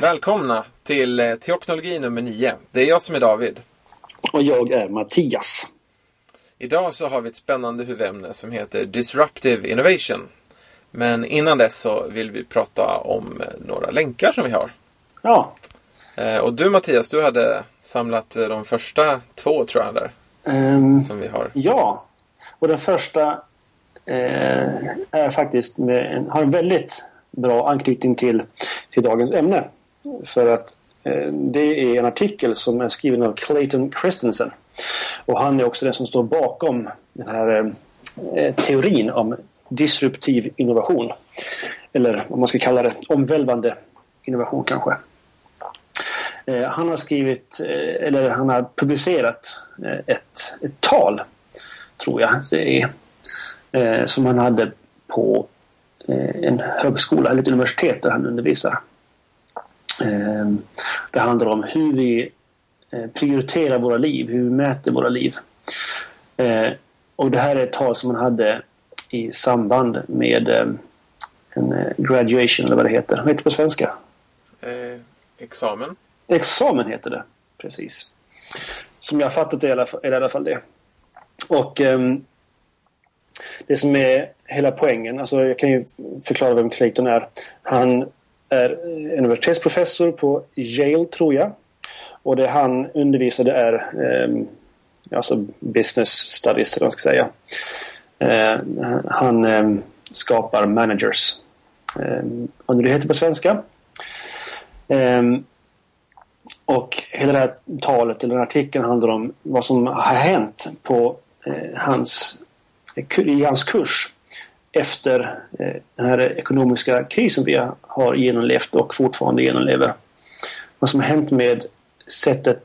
Välkomna till eh, Teoknologi nummer 9. Det är jag som är David. Och jag är Mattias. Idag så har vi ett spännande huvudämne som heter Disruptive Innovation. Men innan dess så vill vi prata om eh, några länkar som vi har. Ja. Eh, Och du Mattias, du hade samlat de första två tror jag där. Ehm, Som vi har. ja. Och den första eh, är faktiskt med har en väldigt bra anknytning till, till dagens ämne. För att eh, det är en artikel som är skriven av Clayton Christensen. Och han är också den som står bakom den här eh, eh, teorin om disruptiv innovation. Eller vad man ska kalla det, omvälvande innovation kanske. Eh, han har skrivit, eh, eller han har publicerat eh, ett, ett tal, tror jag det är, eh, som han hade på eh, en högskola eller ett universitet där han undervisar. Eh, Det handlar om hur vi eh, prioriterar våra liv, hur vi mäter våra liv. Eh, Och det här är ett tal som han hade i samband med eh, en graduation, eller vad det heter. Vad heter det på svenska? Eh, examen. Examen heter det. Precis. Som jag har fattat det i alla fall, i alla fall det. Och ehm, det som är hela poängen, alltså jag kan ju förklara vem Clayton är. Han är universitetsprofessor på Yale tror jag. Och det han undervisade är eh, alltså business studies, eller vad man ska säga. Eh, han eh, skapar managers. Eh, och det heter på svenska. Ehm, och hela det här talet, eller den här artikeln, handlar om vad som har hänt på eh, hans, i hans kurs efter eh, den här ekonomiska krisen vi har genomlevt och fortfarande genomlever. Vad som har hänt med sättet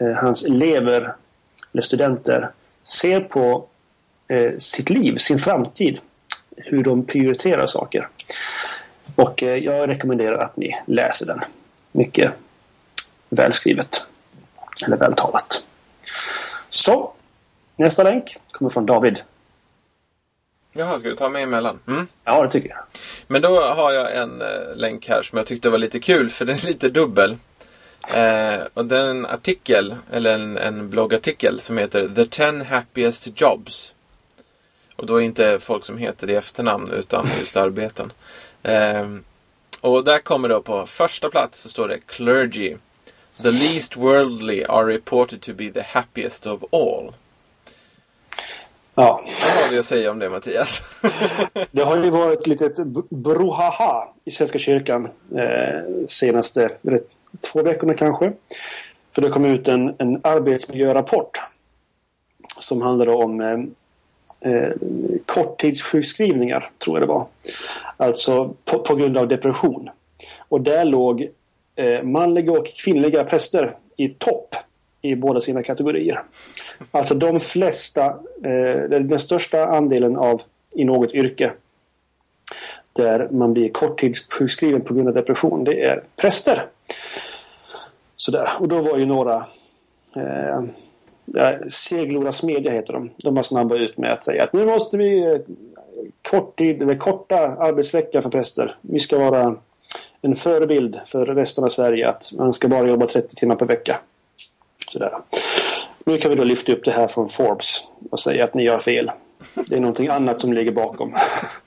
eh, hans elever, eller studenter, ser på eh, sitt liv, sin framtid. Hur de prioriterar saker. Och jag rekommenderar att ni läser den. Mycket välskrivet. Eller vältalat. Så, nästa länk kommer från David. Jaha, ska du ta mig emellan? Mm. Ja, det tycker jag. Men då har jag en eh, länk här som jag tyckte var lite kul för den är lite dubbel. Eh, och det är en artikel, eller en, en bloggartikel som heter The 10 Happiest Jobs. Och då är inte folk som heter det i efternamn utan just arbeten. Eh, och där kommer då på första plats så står det Clergy. The least worldly are reported to be the happiest of all. Ja, Vad har vi att säga om det Mattias? det har ju varit b- brohaha i Svenska kyrkan eh, senaste två veckorna kanske. För det kom ut en, en arbetsmiljörapport som handlade om eh, eh, korttidssjukskrivningar, tror jag det var. Alltså på, på grund av depression. Och där låg eh, manliga och kvinnliga präster i topp i båda sina kategorier. Alltså de flesta, eh, den största andelen av i något yrke där man blir korttidssjukskriven på grund av depression, det är präster. Sådär. Och då var ju några eh, Seglora Smedja heter de. De var snabba ut med att säga att nu måste vi eh, korttid, eller korta arbetsveckan för präster. Vi ska vara en förebild för resten av Sverige att man ska bara jobba 30 timmar per vecka. Sådär. Nu kan vi då lyfta upp det här från Forbes och säga att ni gör fel. Det är någonting annat som ligger bakom.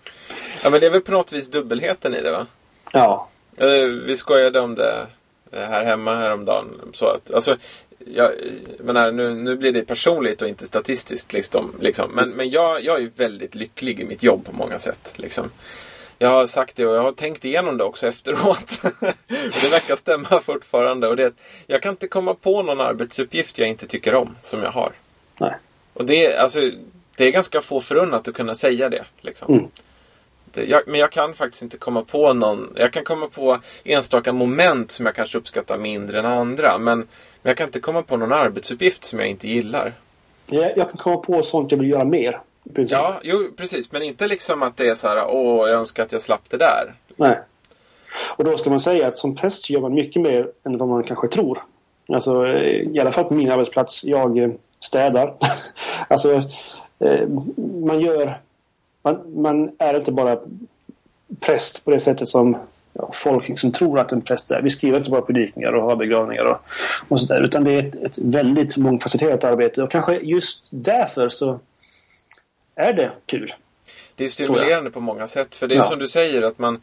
ja men det är väl på något vis dubbelheten i det va? Ja, Eh, Vi skojade om det eh, här hemma häromdagen. Så att, alltså, jag menar, nu, nu blir det personligt och inte statistiskt. Liksom, liksom. Men, men jag, jag är väldigt lycklig i mitt jobb på många sätt. Liksom. Jag har sagt det och jag har tänkt igenom det också efteråt. det verkar stämma fortfarande. Och det, jag kan inte komma på någon arbetsuppgift jag inte tycker om som jag har. nej. Och det, är- alltså, det är ganska få förunnat att kunna säga det. Liksom. Mm. Det- Jag, men jag kan faktiskt inte komma på någon. Jag kan komma på enstaka moment som jag kanske uppskattar mindre än andra. Men, men jag kan inte komma på någon arbetsuppgift som jag inte gillar. Jag, jag kan komma på sånt jag vill göra mer. Princip. Ja, jo precis. Men inte liksom att det är så här, åh, jag önskar att jag slapp det där. Nej. Och då ska man säga att som präst gör man mycket mer än vad man kanske tror. Alltså i alla fall på min arbetsplats. Jag eh, städar. alltså eh, man gör... Man, man är inte bara präst på det sättet som folk liksom tror att en präst är. Vi skriver inte bara predikningar och har begravningar och, och sådär. Utan det är ett, ett väldigt mångfacetterat arbete. Och kanske just därför så är det kul. Det är stimulerande på många sätt. För det är ja. som du säger att man...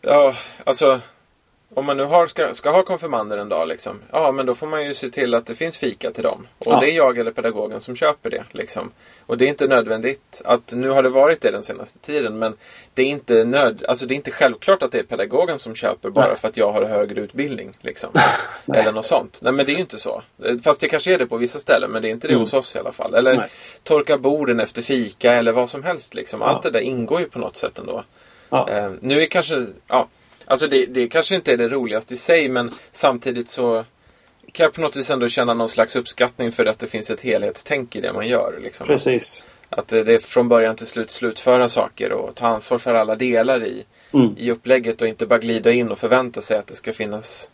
Ja, alltså om man nu har, ska, ska ha konfirmander en dag, liksom, ja men då får man ju se till att det finns fika till dem. Och ja. det är jag eller pedagogen som köper det. Liksom. Och det är inte nödvändigt att, nu har det varit det den senaste tiden, men det är inte, nöd, alltså det är inte självklart att det är pedagogen som köper bara Nej. för att jag har högre utbildning. Liksom. eller något sånt. Nej men det är ju inte så. Fast det kanske är det på vissa ställen, men det är inte det mm. hos oss i alla fall. Eller Nej. torka borden efter fika eller vad som helst. Liksom. Ja. Allt det där ingår ju på något sätt ändå. Ja. Eh, nu är kanske, ja Alltså det, det kanske inte är det roligaste i sig men samtidigt så kan jag på något vis ändå känna någon slags uppskattning för att det finns ett helhetstänk i det man gör. Liksom. Precis. Att, att det är från början till slut slutföra saker och ta ansvar för alla delar i, mm. i upplägget och inte bara glida in och förvänta sig att det ska finnas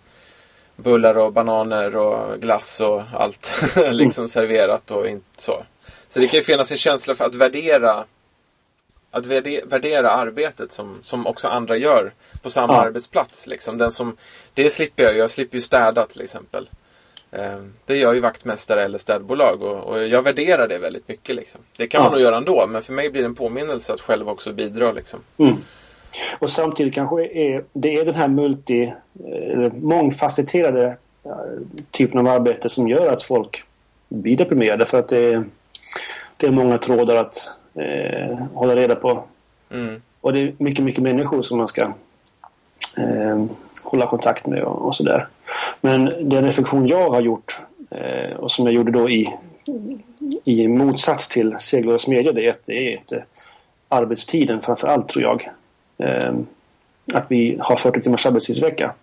bullar och bananer och glass och allt liksom mm. serverat och inte så. Så det kan ju finnas en känsla för att värdera att värdera arbetet som, som också andra gör på samma ja. arbetsplats. Liksom. Den som, det slipper jag Jag slipper ju städa till exempel. Eh, det gör ju vaktmästare eller städbolag och, och jag värderar det väldigt mycket. Liksom. Det kan ja. man nog göra ändå men för mig blir det en påminnelse att själv också bidra. Liksom. Mm. Och samtidigt kanske är, det är den här multi, mångfacetterade typen av arbete som gör att folk blir deprimerade för att det är, det är många trådar att eh, hålla reda på. Mm. Och det är mycket, mycket människor som man ska eh, hålla kontakt med och, och sådär. Men den reflektion jag har gjort eh, och som jag gjorde då i, i motsats till Seglös media det är att det är inte arbetstiden framför allt tror jag. Eh, att vi har 40 timmars arbetstidsvecka.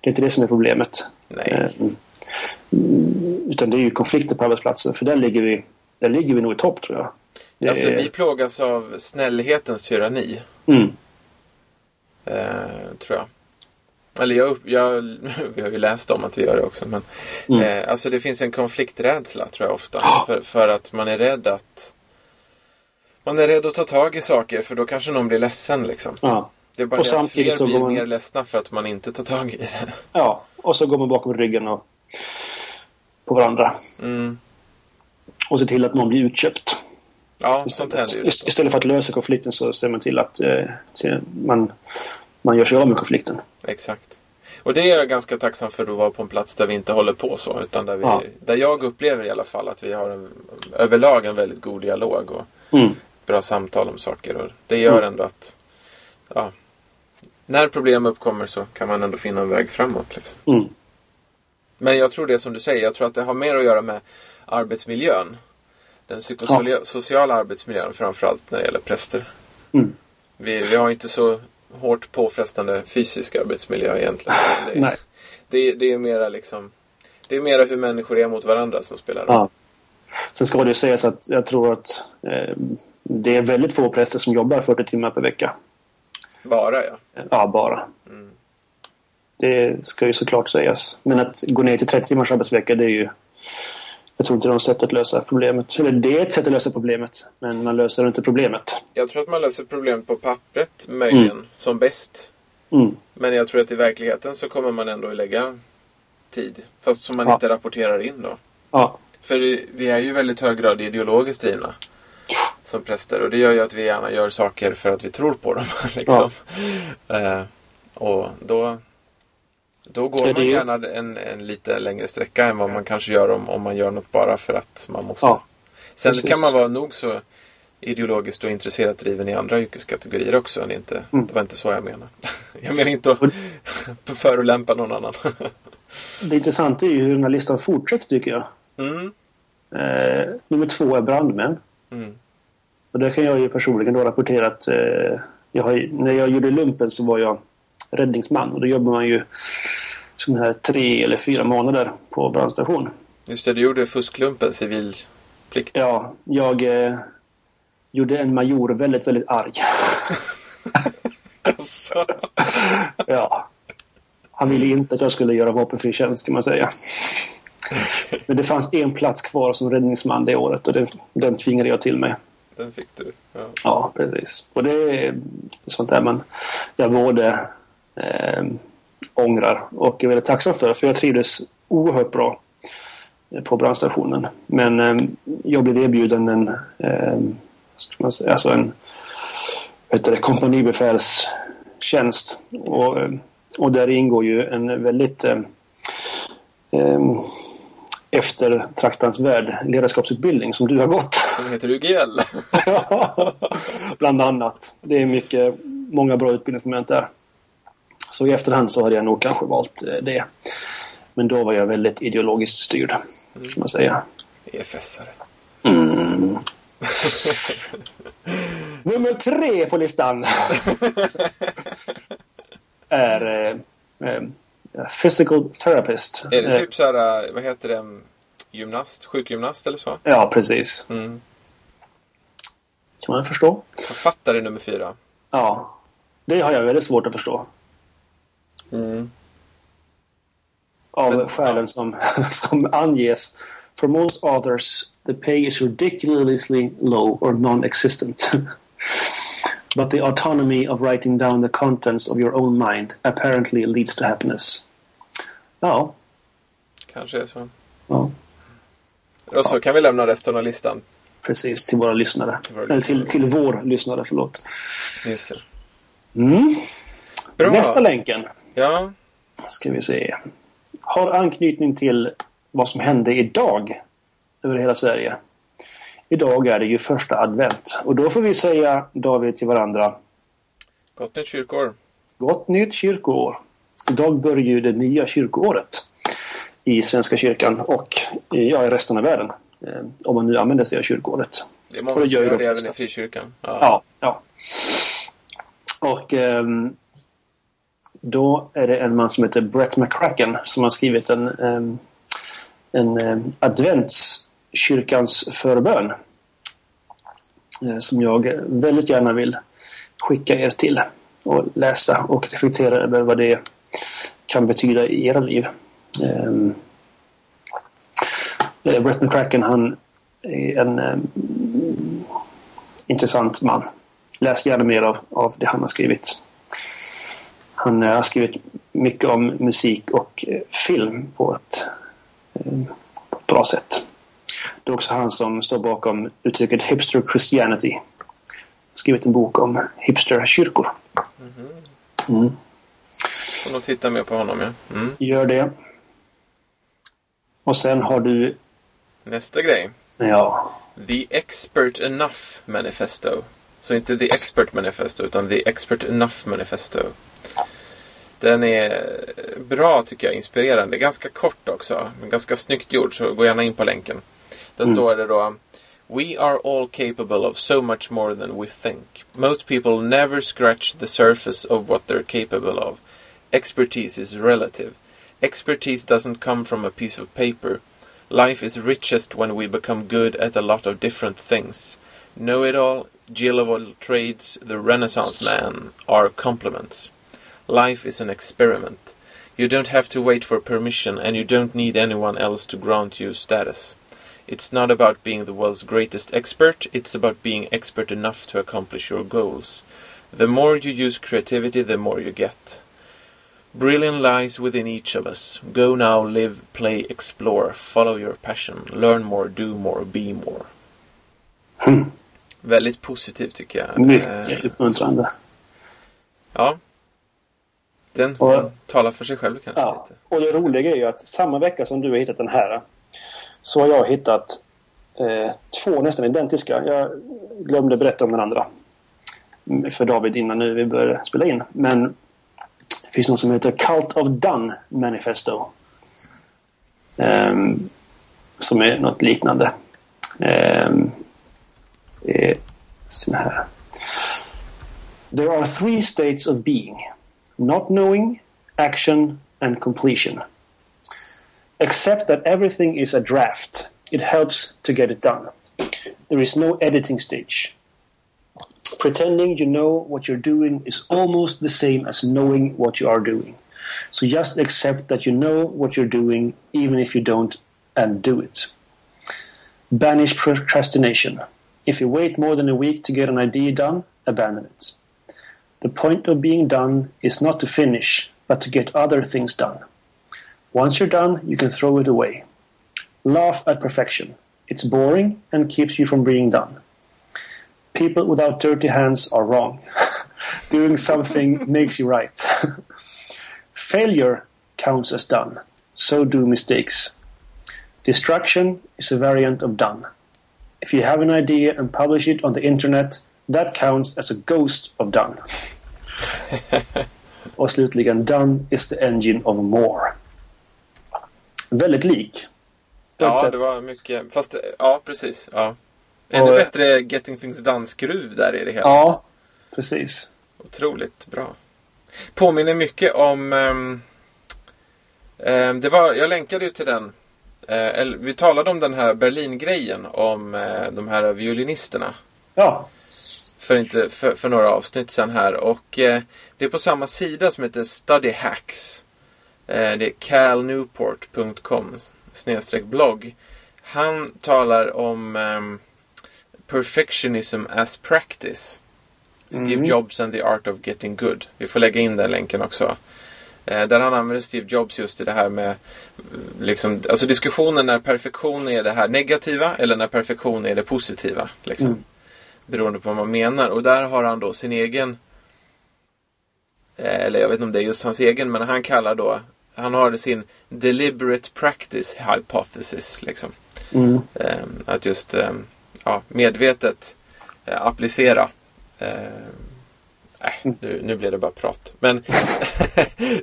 Det är inte det som är problemet. Nej. Eh, utan det är ju konflikter på arbetsplatsen. För där ligger vi, där ligger vi nog i topp tror jag. Alltså vi plågas av snällhetens tyranni. Mm. Eh, tror jag. Eller jag, jag, vi har ju läst om att vi gör det också. Men, mm. eh, alltså det finns en konflikträdsla tror jag ofta. Oh. För, för att man är rädd att man är rädd att ta tag i saker för då kanske någon blir ledsen liksom. Ja. Det är bara och det att fler blir man... mer ledsna för att man inte tar tag i det. Ja, och så går man bakom ryggen och på varandra. Mm. Och ser till att någon blir utköpt. Ja, sånt händer ju. Istället för att lösa konflikten så ser man till att eh, man, man gör sig av med konflikten. Exakt. Och det är jag ganska tacksam för att vara på en plats där vi inte håller på så. Utan där, vi, ja. där jag upplever i alla fall att vi har en, överlag en väldigt god dialog och mm. bra samtal om saker. Och det gör mm. ändå att ja, när problem uppkommer så kan man ändå finna en väg framåt. Liksom. Mm. Men jag tror det som du säger, jag tror att det har mer att göra med arbetsmiljön den psykosociala ja. arbetsmiljön framförallt när det gäller präster. Mm. Vi, vi har inte så hårt påfrestande fysisk arbetsmiljö egentligen. Det, Nej. Det, det, är mera liksom Det är mera hur människor är mot varandra som spelar roll. Ja. Sen ska det sägas att jag tror att eh, det är väldigt få präster som jobbar 40 timmar per vecka. Bara ja. Ja, bara. Mm. Det ska ju såklart sägas. Men att gå ner till 30 timmars arbetsvecka det är ju jag tror inte det är något sätt att lösa problemet. Eller det är ett sätt att lösa problemet. Men man löser inte problemet. Jag tror att man löser problemet på pappret möjligen. Mm. Som bäst. Mm. Men jag tror att i verkligheten så kommer man ändå lägga tid. Fast som man ja. inte rapporterar in då. Ja. För vi är ju väldigt hög grad ideologiskt drivna. Som präster. Och det gör ju att vi gärna gör saker för att vi tror på dem. liksom. Ja. Eh, och då då går man gärna en, en lite längre sträcka än vad man kanske gör om, om man gör något bara för att man måste. Ja, Sen precis. kan man vara nog så ideologiskt och intresserat driven i andra yrkeskategorier också. Det, inte, mm. det var inte så jag menade. Jag menar inte att förolämpa någon annan. det intressanta är ju hur den här listan fortsätter tycker jag. Mm. Eh, nummer två är brandmän. Mm. Och där kan jag ju personligen då rapportera att eh, jag har, när jag gjorde lumpen så var jag räddningsman och då jobbar man ju sån här tre eller fyra månader på brandstation. Just det, du gjorde fusklumpen, civilplikt. Ja, jag eh, gjorde en major väldigt, väldigt arg. alltså. ja. Han ville inte att jag skulle göra vapenfri tjänst kan man säga. Men det fanns en plats kvar som räddningsman det året och den, den tvingade jag till mig. Den fick du? Ja, ja precis. Och det är sånt där man... Jag både eh, ångrar och är väldigt tacksam för. För jag trivdes oerhört bra på brandstationen. Men eh, jag blev erbjuden en, eh, man säga, alltså en heter det, kompanibefälstjänst. Och, eh, och där ingår ju en väldigt eh, eh, eftertraktansvärd ledarskapsutbildning som du har gått. Som heter UGL? Bland annat. Det är mycket, många bra utbildningsmoment där. Så i efterhand så hade jag nog kanske valt eh, det. Men då var jag väldigt ideologiskt styrd. Kan man säga. EFS-are. Mm. Nummer tre på listan. är eh, eh, Physical therapist. Är det Eh, typ så här, vad heter det, gymnast, sjukgymnast eller så? Ja, precis. Mm. Kan man förstå. Författare nummer fyra. Ja. Det har jag väldigt svårt att förstå. Mm. Av Men- skälen som, som anges. For most authors, the pay is ridiculously low or non-existent. But the autonomy of writing down the contents of your own mind apparently leads to happiness. Ja. Kanske är så. ja. Och så kan vi lämna resten av listan. Precis, till våra lyssnare. Till våra Eller till, lyssnare. till vår lyssnare, förlåt. Just det. Mm. Nästa länken Ja, ska vi se. Har anknytning till vad som hände idag över hela Sverige. Idag är det ju första advent och då får vi säga, David, till varandra gott nytt kyrkår. Gott nytt kyrkoår. Idag börjar ju det nya kyrkoåret i Svenska kyrkan och i- ja, i resten av världen. Eh, om man nu använder sig av kyrkoåret. Det är många som gör det även i frikyrkan. Ja, ja. Och ehm, då är det en man som heter Brett McCracken som har skrivit en, en adventskyrkans förbön. Eh, som jag väldigt gärna vill skicka er till och läsa och reflektera över vad det kan betyda i era liv. Eh, Brett McCracken han är en intressant man. Läs gärna mer av, av det han har skrivit. Han eh, har skrivit mycket om musik och eh, film på ett, eh, på ett bra sätt. Det är också han som står bakom uttrycket Hipster Christianity. Skrivit en bok om hipsterkyrkor. Mm. Får nog titta mer på honom, ja. Mm. Gör det. Och sen har du, Nästa grej. ja, The Expert Enough Manifesto. Så inte The Expert Manifesto, utan The Expert Enough Manifesto. Den är bra tycker jag, inspirerande. Ganska kort också, men ganska snyggt gjord, så gå gärna in på länken. Där Mm. står det då We are all capable of so much more than we think. Most people never scratch the surface of what they're capable of. Expertise is relative. Expertise doesn't come from a piece of paper. Life is richest when we become good at a lot of different things. Know it all, Jill of all trades, the Renaissance man are compliments. Life is an experiment. You don't have to wait for permission and you don't need anyone else to grant you status. It's not about being the world's greatest expert, it's about being expert enough to accomplish your goals. The more you use creativity, the more you get. Brilliance lies within each of us. Go now, live, play, explore, follow your passion, learn more, do more, be more. Mm. Väldigt positivt tycker jag. mycket Eh, uppmuntrande. Ja. Den Och- får tala för sig själv kanske Ja, lite. och det roliga är ju att samma vecka som du har hittat den här så har jag hittat eh, två nästan identiska. Jag glömde berätta om den andra mm, för David innan nu vi började spela in. Men det finns något som heter Cult of Done Manifesto. Ehm, som är något liknande. Är sån här. There are three states of being. Not knowing, action, and completion. Except that everything is a draft. It helps to get it done. There is no editing stage. Pretending you know what you're doing is almost the same as knowing what you are doing. So just accept that you know what you're doing, even if you don't, and do it. Banish procrastination. If you wait more than a week to get an idea done, abandon it. The point of being done is not to finish, but to get other things done. Once you're done, you can throw it away. Laugh at perfection. It's boring and keeps you from being done. People without dirty hands are wrong. Doing something makes you right. Failure counts as done. So do mistakes. Destruction is a variant of done. If you have an idea and publish it on the internet, that counts as a ghost of done. Och slutligen, done is the engine of more. Väldigt lik. Ja, sätt. det var mycket. Fast, ja precis. Ja. Ännu Och- bättre Getting Things Done-skruv där i det hela. Ja, precis. Otroligt bra. Påminner mycket om... ehm, ehm, det var, jag länkade ju till den. Eh, eller, vi talade om den här Berlin-grejen om eh, de här violinisterna. Ja, För, inte, för, för några avsnitt sen här. Och eh, det är på samma sida som heter Study Hacks. Eh, det är calnewport.com snedstreck blogg. Han talar om ehm, perfectionism as practice. Steve Mm. Jobs and the art of getting good. Vi får lägga in den länken också. Eh, där han använder Steve Jobs just i det här med eh, liksom, alltså diskussionen när perfektion är det här negativa eller när perfektion är det positiva. Liksom. Mm. Beroende på vad man menar. Och där har han då sin egen eh, eller jag vet inte om det är just hans egen, men han kallar då han har sin deliberate practice hypothesis. Liksom. mm. Eh, att just eh, ja, medvetet eh, applicera. Eh, nej, nu, nu blev det bara prat. Men,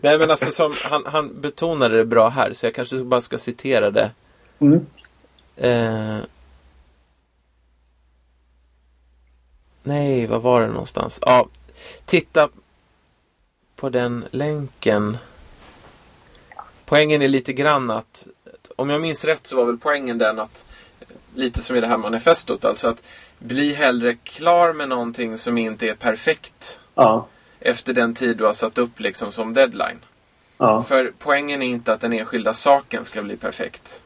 nej, men alltså som, han, han betonade det bra här så jag kanske bara ska citera det. Mm. Eh, nej, vad var det någonstans? Ja, titta på den länken. Poängen är lite grann att om jag minns rätt så var väl poängen den att lite som i det här manifestot, alltså att bli hellre klar med någonting som inte är perfekt Ja, efter den tid du har satt upp liksom som deadline. ja, För poängen är inte att den enskilda saken ska bli perfekt.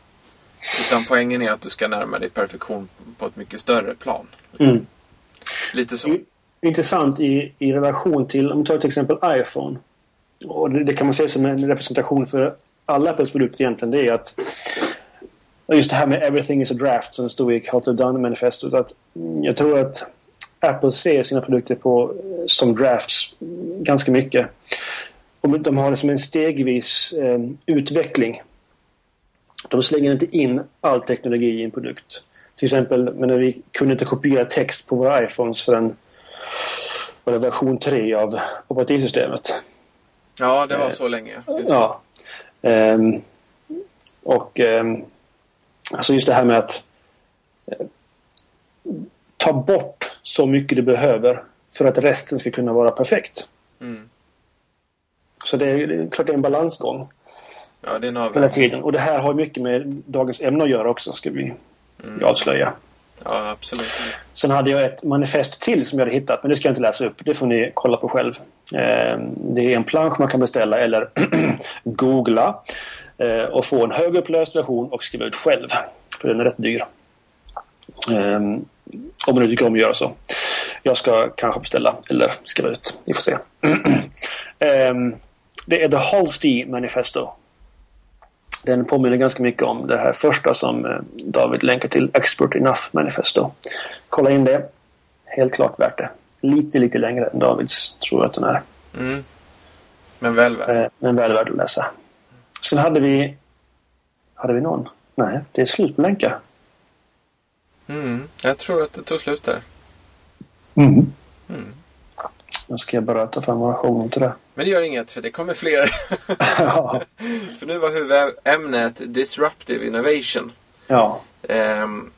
Utan poängen är att du ska närma dig perfektion på ett mycket större plan. mm. Lite så. Intressant i, i relation till, om vi tar till exempel iPhone. Och det, det kan man se som en representation för alla Apples produkter egentligen. Det är att just det här med everything is a draft som stod i How to Done manifestot. Att jag tror att Apple ser sina produkter på, som drafts ganska mycket. Och de har det som en stegvis eh, utveckling. De slänger inte in all teknologi i en produkt. Till exempel men när vi kunde inte kopiera text på våra iPhones förrän var det version 3 av operativsystemet. Ja, det var Eh, så länge. Just. Ja. Ehm, och ehm, alltså just det här med att eh, ta bort så mycket du behöver för att resten ska kunna vara perfekt. Mm. Så det är, det är klart det är en balansgång Ja, det är en hela avvägning. tiden. Och det här har mycket med dagens ämne att göra också, ska vi Mm. avslöja. Ja, absolut. Sen hade jag ett manifest till som jag hade hittat, men det ska jag inte läsa upp. Det får ni kolla på själv. Eh, Det är en plansch man kan beställa eller googla eh, och få en högupplöst version och skriva ut själv. För den är rätt dyr. Eh, Om man nu tycker om att göra så. Jag ska kanske beställa eller skriva ut. Vi får se. Eh, Det är The Halsey Manifesto. Den påminner ganska mycket om det här första som eh, David länkar till, Expert Enough Manifesto. Kolla in det. Helt klart värt det. Lite, lite längre än Davids, tror jag att den är. Mm. Men väl väl. Eh, Men väl värd att läsa. Sen hade vi... Hade vi någon? Nej, det är slut på länkar. Mm. Jag tror att det tog slut där. Mm. Mm. Nu ska jag bara ta fram show till det. Men det gör inget, för det kommer fler. ja. för nu var huvudämnet Disruptive Innovation. ja. Ehm,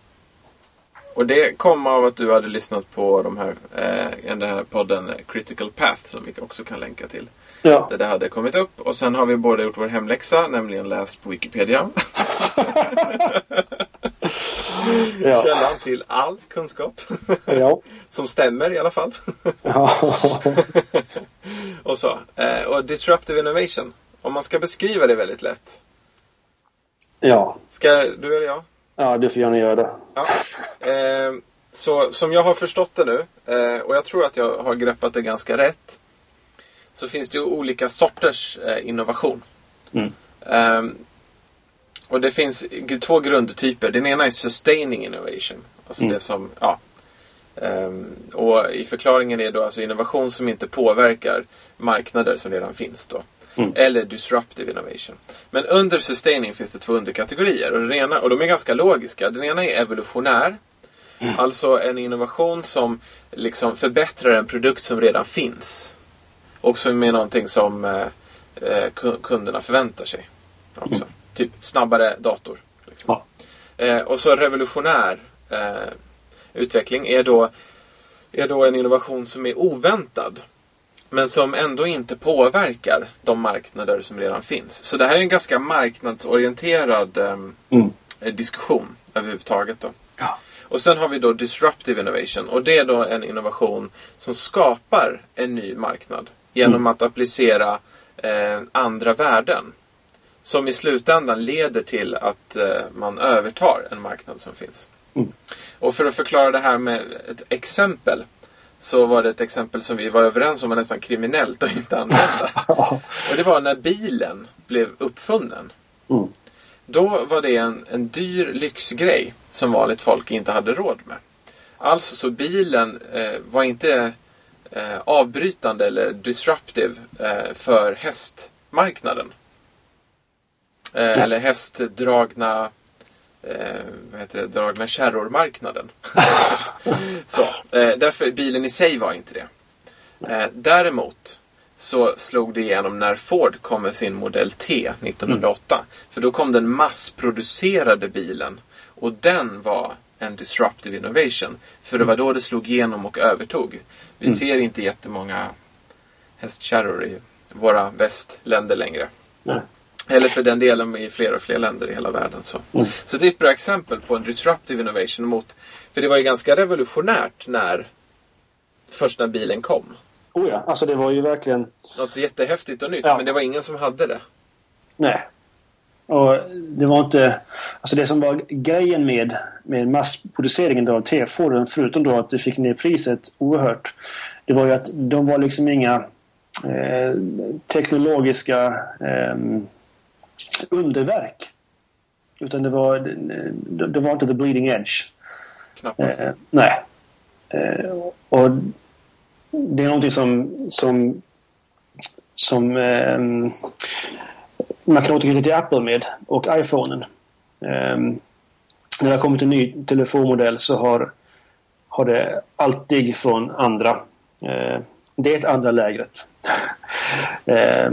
och det kom av att du hade lyssnat på de här, eh, den här podden Critical Path som vi också kan länka till. Ja. Där det hade kommit upp. Och sen har vi båda gjort vår hemläxa, nämligen läst på Wikipedia. Ja. Källan till all kunskap. Ja. som stämmer i alla fall. ja. och så. Eh, och Disruptive Innovation. Om man ska beskriva det väldigt lätt. ja. Ska du eller jag? Ja, du får gärna göra det. Ja. Eh, så som jag har förstått det nu, eh, och jag tror att jag har greppat det ganska rätt, så finns det ju olika sorters innovation. Mm. Och det finns två grundtyper. Den ena är sustaining innovation. Alltså Mm. det som, ja. Ehm, och i förklaringen är då alltså innovation som inte påverkar marknader som redan finns då. Mm. Eller disruptive innovation. Men under sustaining finns det två underkategorier. Och, den ena, och de är ganska logiska. Den ena är evolutionär. Alltså en innovation som liksom förbättrar en produkt som redan finns. Och som är någonting som eh, eh, ku- kunderna förväntar sig. Också. Typ snabbare dator. Liksom. Ja. Eh, och så revolutionär eh, utveckling är då, är då en innovation som är oväntad. Men som ändå inte påverkar de marknader som redan finns. Så det här är en ganska marknadsorienterad ehm, Mm. eh, diskussion överhuvudtaget. Då. Ja. Och sen har vi då disruptive innovation. Och det är då en innovation som skapar en ny marknad. Genom Mm. att applicera eh, andra värden. Som i slutändan leder till att eh, man övertar en marknad som finns. Mm. Och för att förklara det här med ett exempel. Så var det ett exempel som vi var överens om var nästan kriminellt att inte använda. Och det var när bilen blev uppfunnen. Mm. Då var det en, en dyr lyxgrej som vanligt folk inte hade råd med. Alltså så bilen eh, var inte eh, avbrytande eller disruptive eh, för hästmarknaden. Eh, eller hästdragna eh, vad heter det, dragna kärror-marknaden. så, eh, därför bilen i sig var inte det. Eh, däremot så slog det igenom när Ford kom med sin modell T 1908. För då kom den massproducerade bilen. Och den var en disruptive innovation. För det var då det slog igenom och övertog. Vi Mm. ser inte jättemånga hästkärror i våra västländer längre. Nej. Eller för den delen i fler och fler länder i hela världen. Så. Mm. så det är ett bra exempel på en disruptive innovation mot... För det var ju ganska revolutionärt när först när bilen kom. Oh ja, alltså det var ju verkligen... Något jättehäftigt och nytt, Ja. men det var ingen som hade det. Nej. Och det var inte... Alltså det som var grejen med, med massproduceringen av T-Forden, förutom då att det fick ner priset oerhört, det var ju att de var liksom inga eh, teknologiska eh, underverk. Utan det var, det, det var inte the bleeding edge. Knappast. Eh, nej. Eh, och det är någonting som, som, som eh, man kan återknyta till Apple med och iPhonen. Eh, när det har kommit en ny telefonmodell så har, har det alltid från andra eh, det andra lägret eh,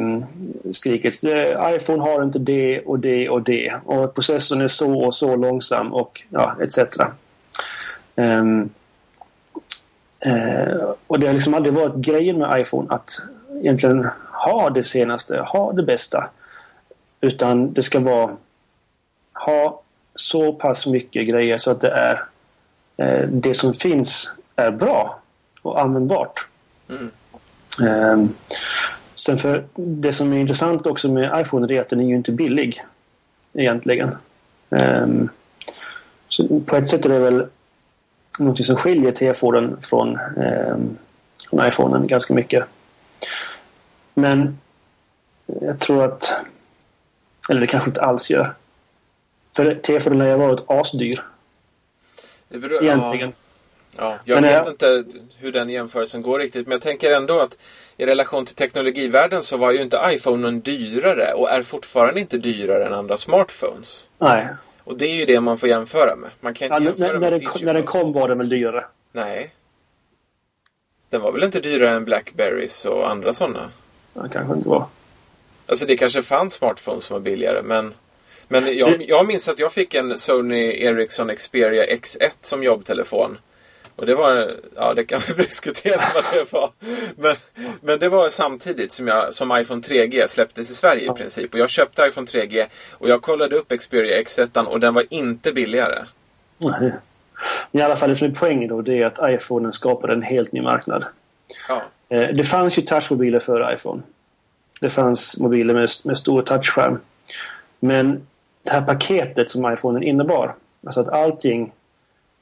skrikits. iPhone har inte det och det och det och processorn är så och så långsam och ja, etc. Ehm, eh, och det har liksom aldrig varit grejen med iPhone att egentligen ha det senaste, ha det bästa. Utan det ska vara ha så pass mycket grejer så att det är eh, det som finns är bra och användbart. Mm. Ehm, sen för det som är intressant också med iPhone är att den är ju inte billig. Egentligen. Ehm, så på ett sätt är det väl något som skiljer T-Forden från, ehm, från iPhonen ganska mycket. Men jag tror att... Eller det kanske inte alls gör. För T-Forden har ju varit asdyr. Det beror, Egentligen. Ja, ja, jag Men, vet eh, inte hur den jämförelsen går riktigt. Men jag tänker ändå att i relation till teknologivärlden så var ju inte iPhonen dyrare och är fortfarande inte dyrare än andra smartphones. Nej. Och det är ju det man får jämföra med. Man kan Ja, inte när, jämföra när, med den, feature när den kom var den väl dyrare. Nej. Den var väl inte dyrare än Blackberries och andra sådana? Ja, kanske inte var. Alltså det kanske fanns smartphones som var billigare men men jag, jag minns att jag fick en Sony Ericsson Xperia X1 som jobbtelefon. Och det var, ja det kan vi diskutera vad det var. Men, men det var samtidigt som, jag, som iPhone 3G släpptes i Sverige i princip. Och jag köpte iPhone 3G och jag kollade upp Xperia X1 och den var inte billigare. Nej. Men i alla fall det som är poängen då det är att iPhonen skapade en helt ny marknad. Ja, Eh, Det fanns ju touchmobiler före iPhone. Det fanns mobiler med, med stor touchskärm. Men det här paketet som iPhonen innebar, alltså att allting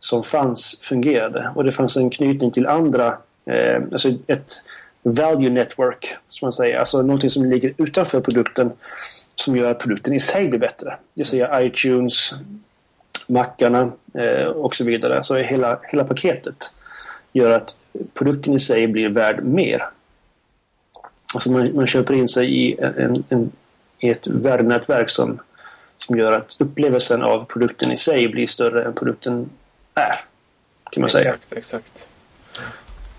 som fanns fungerade och det fanns en knytning till andra, eh, alltså ett value network, som man säger. Alltså någonting som ligger utanför produkten som gör att produkten i sig blir bättre. Det vill säga iTunes, mackarna eh, och så vidare. Så hela, hela paketet gör att produkten i sig blir värd mer. Alltså man, man köper in sig i, en, en, i ett värdenätverk som, som gör att upplevelsen av produkten i sig blir större än produkten är. Kan man exakt, säga. Exakt.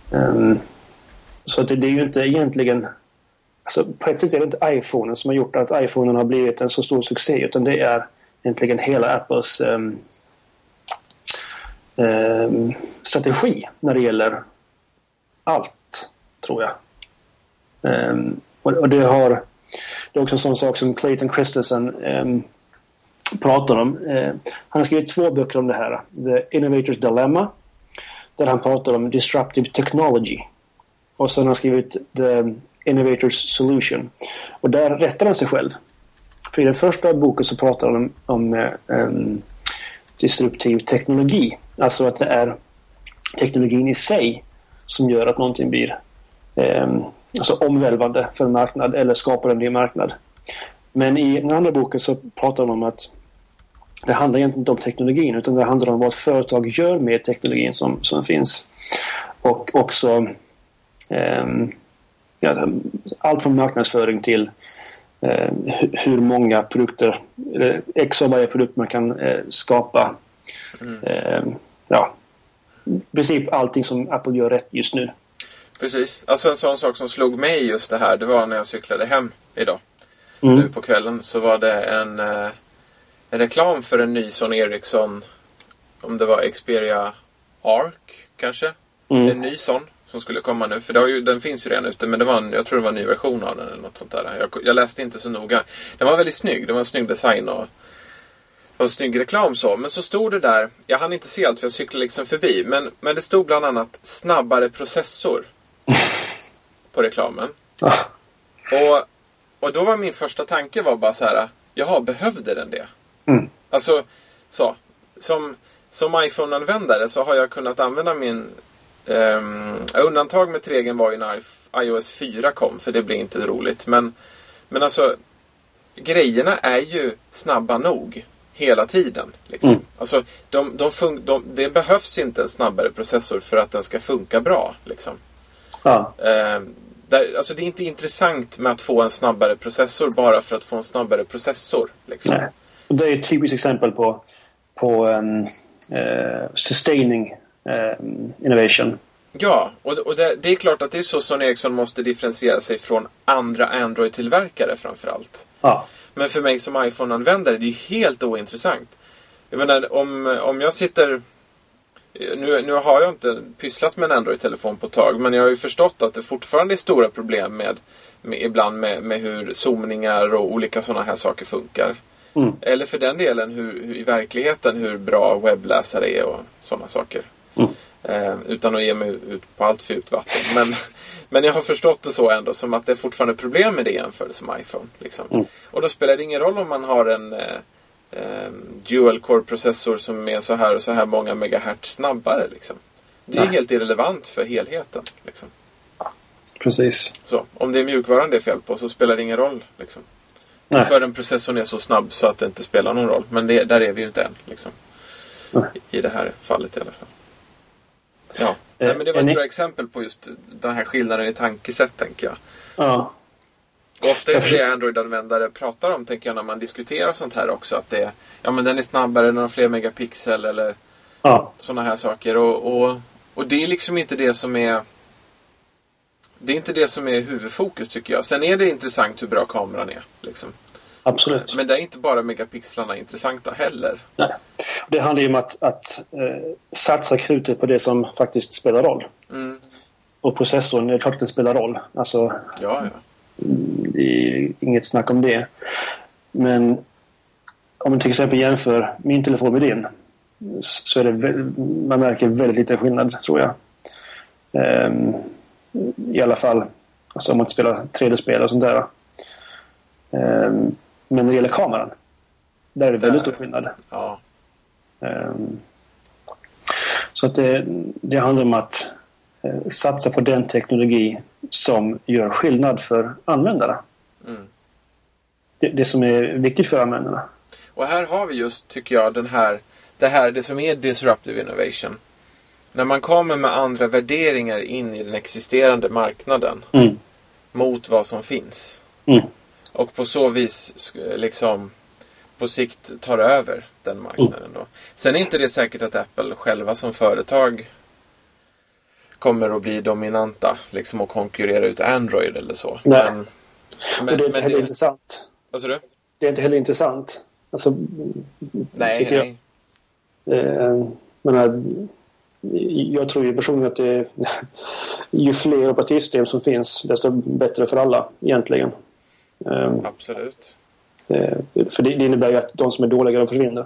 Um, så det, det, är ju inte egentligen... Alltså på ett sätt är det inte iPhonen som har gjort att iPhonen har blivit en så stor succé utan det är egentligen hela Apples um, um, strategi när det gäller allt, tror jag. och, och, det har... Det är också en sån sak som Clayton Christensen pratar om. Eh, han har skrivit två böcker om det här. The Innovator's Dilemma där han pratar om disruptive technology. Och sen har han skrivit The Innovators Solution. Och där rättar han sig själv. För i den första boken så pratar han om, om um, disruptiv teknologi. Alltså att det är teknologin i sig som gör att någonting blir um, alltså omvälvande för en marknad eller skapar en ny marknad. Men i den andra boken så pratar han om att det handlar egentligen inte om teknologin utan det handlar om vad företag gör med teknologin som, som finns. Och också eh, ja, allt från marknadsföring till eh, hur många produkter, eller x av varje produkt man kan eh, skapa. Mm. Ehm, ja, i princip allting som Apple gör rätt just nu. Precis. Alltså en sån sak som slog mig just det här, det var när jag cyklade hem idag. Mm. Nu på kvällen så var det en eh, en reklam för en ny Sony Ericsson. Om det var Xperia Arc kanske. Mm. En ny sån som skulle komma nu. För ju, den finns ju redan ute men det var en, jag tror det var en ny version av den eller något sånt där. Jag, jag läste inte så noga. Den var väldigt snygg. Det var en snygg design och, en snygg reklam så. Men så stod det där. Jag hann inte se allt för jag cyklade liksom förbi. Men, men det stod bland annat snabbare processor. på reklamen. Ah. Och, och då var min första tanke var bara så här. Jaha, behövde den det? Mm. Alltså, så. Som, som iPhone-användare så har jag kunnat använda min... Um, undantag med regeln var ju när iOS 4 kom, för det blir inte roligt. Men, men alltså, grejerna är ju snabba nog hela tiden. Liksom. Mm. Alltså, de, de de, det behövs inte en snabbare processor för att den ska funka bra. Liksom. Ja. Um, där, alltså, det är inte intressant med att få en snabbare processor bara för att få en snabbare processor. Liksom. Nej. Det är ett typiskt exempel på, på um, uh, sustaining um, innovation. Ja, och, och det, det, är klart att det är så Sony Ericsson måste differentiera sig från andra Android-tillverkare framförallt. Ja. Men för mig som iPhone-användare, det är helt ointressant. Jag menar, om, om jag sitter... Nu, nu har jag inte pysslat med en Android-telefon på ett tag, men jag har ju förstått att det fortfarande är stora problem med, med ibland med, med hur zoomningar och olika sådana här saker funkar. Mm. Eller för den delen hur, hur, i verkligheten hur bra webbläsare är och sådana saker. Mm. Eh, utan att ge mig ut på allt för djupt vatten. Men, men jag har förstått det så ändå som att det är fortfarande problem med det jämfört med iPhone. Liksom. Mm. Och då spelar det ingen roll om man har en eh, eh, dual core processor som är så här och så här många megahertz snabbare. Liksom. Det är Nej. helt irrelevant för helheten. Liksom. Precis. Så, om det är mjukvaran det är fel på så spelar det ingen roll. Liksom. Nej. För en processorn är så snabb så att det inte spelar någon roll. Men det, där är vi ju inte än. Liksom. I det här fallet i alla fall. Ja, eh, Nej, men det var ett bra exempel på just den här skillnaden i tankesätt tänker jag. Ja. Och ofta är det det Android-användare pratar om tänker jag när man diskuterar sånt här också. Att det, ja, men den är snabbare, den har fler megapixel eller ja. sådana här saker. Och, och, och det är liksom inte det som är det är inte det som är huvudfokus tycker jag. Sen är det intressant hur bra kameran är. Liksom. Absolut. Men det är inte bara megapixlarna intressanta heller. Nej. Det handlar ju om att, att eh, satsa krutet på det som faktiskt spelar roll. Mm. Och processorn, det är klart att den spelar roll. Alltså, ja, ja. Det är inget snack om det. Men om man till exempel jämför min telefon med din så är det man märker väldigt liten skillnad tror jag. Um, i alla fall alltså om man inte spelar 3D-spel och sånt där. Um, men när det gäller kameran, där är det väldigt stor skillnad. Ja. Um, så att det, det handlar om att uh, satsa på den teknologi som gör skillnad för användarna. Mm. Det, det som är viktigt för användarna. Och här har vi just, tycker jag, den här, det här det som är disruptive innovation. När man kommer med andra värderingar in i den existerande marknaden Mm. mot vad som finns. Mm. Och på så vis liksom på sikt tar över den marknaden. Då. Sen är inte det säkert att Apple själva som företag kommer att bli dominanta liksom och konkurrera ut Android eller så. Nej. Men, och men, det är inte men heller det, intressant. vad sa du? Det är inte heller intressant. Alltså, Nej, tycker jag. nej. Eh, men, eh, jag tror ju personligen att det är, ju fler operativsystem som finns desto bättre för alla egentligen. Eh, Absolut. eh, för det, innebär ju att de som är dåliga de försvinner.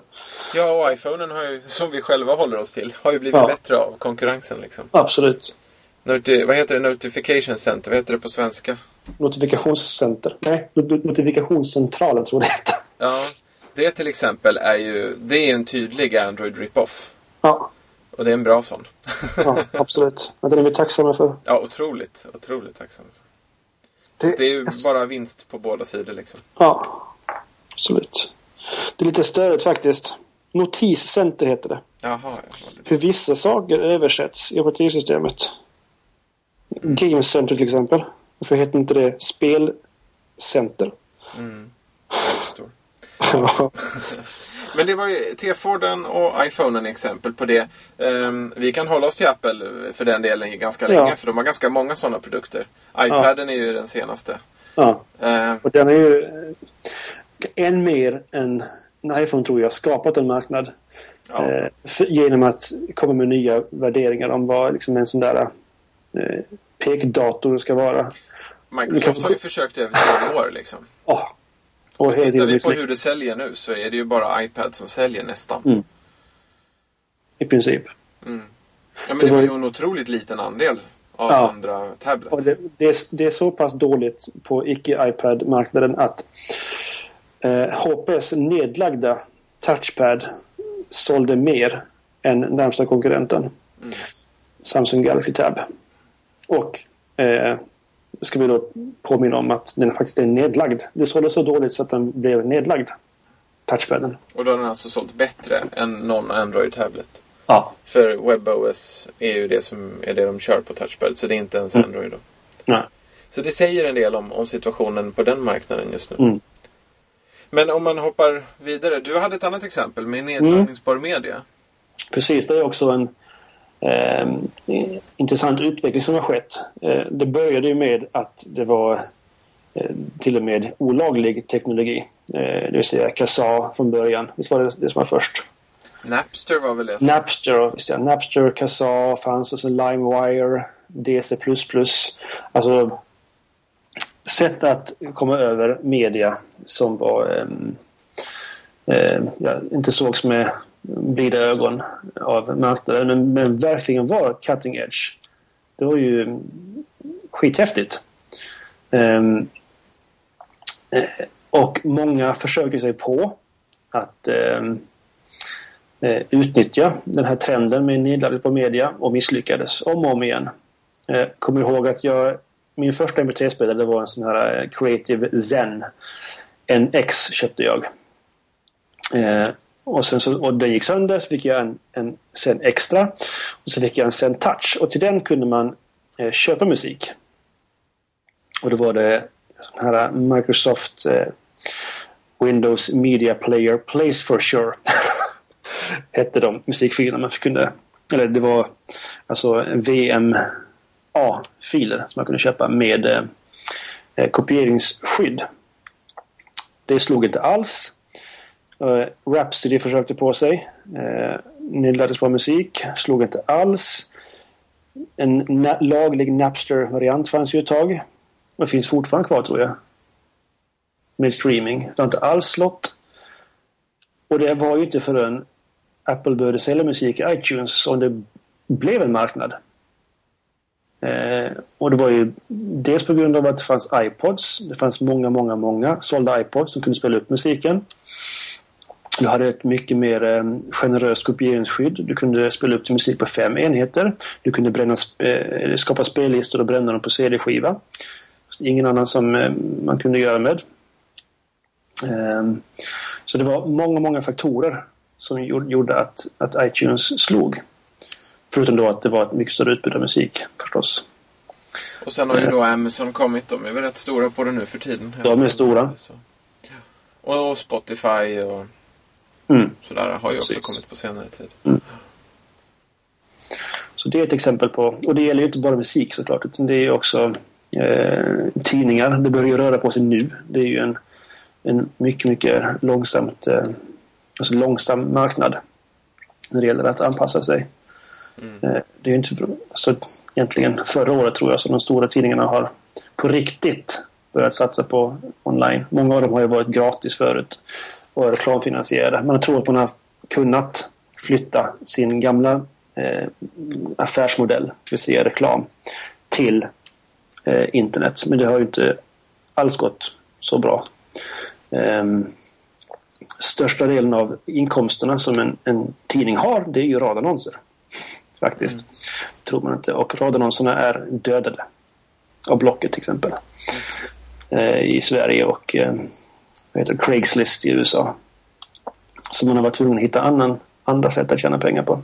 Ja, och iPhonen har ju, som vi själva håller oss till, har ju blivit Ja. bättre av konkurrensen. Liksom. Absolut. Noti- vad heter det? Notification Center? Vad heter det på svenska? Notifikationscenter. Nej, not- notifikationscentralen tror jag det heter. Ja, det till exempel är ju det är en tydlig Android rip-off. Ja, Och det är en bra sån. ja absolut. Ja, den är vi tacksamma för. Ja, otroligt. Otroligt tacksam. Det, Det är ju bara vinst på båda sidor liksom. Ja, absolut. Det är lite störigt faktiskt. Notiscenter heter det. Jaha, ja. Hur vissa saker översätts i operativsystemet. Game Center till exempel. Varför heter inte det Spelcenter? Mm. Jag förstår. Men det var ju T-Forden och iPhonen exempel på det. Ehm, vi kan hålla oss till Apple för den delen ganska Ja. länge. För de har ganska många sådana produkter. iPaden är ju den senaste. ja. Ehm, Och den är ju eh, än mer än en iPhone tror jag skapat en marknad. ja. Eh, för, genom att komma med nya värderingar om vad liksom en sån där eh, pekdator ska vara. Microsoft har ju försökt i över tio år liksom. Oh. Och hela Tittar vi på hur det säljer nu så är det ju bara iPad som säljer nästan. Mm. i princip. Mm. Ja, men Det det var ju- en otroligt liten andel av Ja. andra tablets. Och det, det, är, det är så pass dåligt på icke-iPad-marknaden att eh, HPs nedlagda touchpad sålde mer än närmsta konkurrenten. Mm. Samsung Galaxy Tab. Och eh, ska vi då påminna om att den faktiskt är nedlagd. Det sålde så dåligt så att den blev nedlagd. Touchpaden. Och då har den alltså sålt bättre än någon Android-tablet. Ja. För WebOS är ju det som är det de kör på touchpad. Så det är inte ens Mm. Android då. Nej. Så det säger en del om, om situationen på den marknaden just nu. Mm. Men om man hoppar vidare. Du hade ett annat exempel med nedladdningsbar media. Precis, det är också en eh, intressant utveckling som har skett. Eh, det började ju med att det var eh, till och med olaglig teknologi. Eh, det vill säga Kazaa från början. Visst var det det som var först? Napster var väl det som... Napster, visst ja. Napster, Kazaa fanns och så LimeWire, DC++. Alltså sätt att komma över media som var ehm, eh, ja, inte sågs med blida ögon av marknaden men, men verkligen var cutting edge. Det var ju skithäftigt. Um, och många försöker sig på att um, utnyttja den här trenden med nedladdning på media och misslyckades om och om igen. Uh, kommer ihåg att jag min första MP3-spelare var en sån här Creative Zen. En X köpte jag. Uh, och, sen så, och den gick sönder så fick jag en, en sen Extra. Och så fick jag en sen Touch och till den kunde man eh, köpa musik. Och då var det sån här eh, Microsoft eh, Windows Media Player Plays for Sure. hette de musikfilerna man kunde... Eller det var alltså VMA-filer som man kunde köpa med eh, eh kopieringsskydd. Det slog inte alls. Eh, Rhapsody försökte på sig. Eh, nyllades på musik. Slog inte alls. En na- laglig Napster-variant fanns ju ett tag. Och finns fortfarande kvar tror jag. Med streaming. Det har inte alls slått. Och det var ju inte förrän Apple började sälja musik i iTunes som det blev en marknad. Eh, och det var ju dels på grund av att det fanns iPods. Det fanns många, många, många sålda iPods som kunde spela upp musiken. Du hade ett mycket mer eh, generöst kopieringsskydd. Du kunde spela upp till musik på fem enheter. Du kunde bränna, eh, skapa spellistor och bränna dem på CD-skiva. Ingen annan som eh, man kunde göra med. Ehm, så det var många, många faktorer som gjorde att, att iTunes slog. Förutom då att det var ett mycket större utbud av musik förstås. Och sen har ju då Amazon kommit. De är väl rätt stora på det nu för tiden. De är stora. Och Spotify och mm. sådär har ju också Precis. kommit på senare tid. Mm. Så det är ett exempel på, och det gäller ju inte bara musik såklart, utan det är också eh, tidningar. Det börjar ju röra på sig nu. Det är ju en, en mycket, mycket långsamt, eh, alltså långsam marknad när det gäller att anpassa sig. Mm. Eh, det är ju inte, alltså, egentligen förra året tror jag som de stora tidningarna har på riktigt börjat satsa på online. Många av dem har ju varit gratis förut och reklamfinansierade. Man tror att man har kunnat flytta sin gamla eh, affärsmodell, det vill säga reklam, till eh, internet. Men det har ju inte alls gått så bra. Eh, största delen av inkomsterna som en, en tidning har, det är ju radannonser. Faktiskt. Mm. Tror man inte. Och radannonserna är dödade. Av Blocket till exempel. Mm. I Sverige och eh, vad heter Craigslist i USA. Så man har varit tvungen att hitta annan, andra sätt att tjäna pengar på.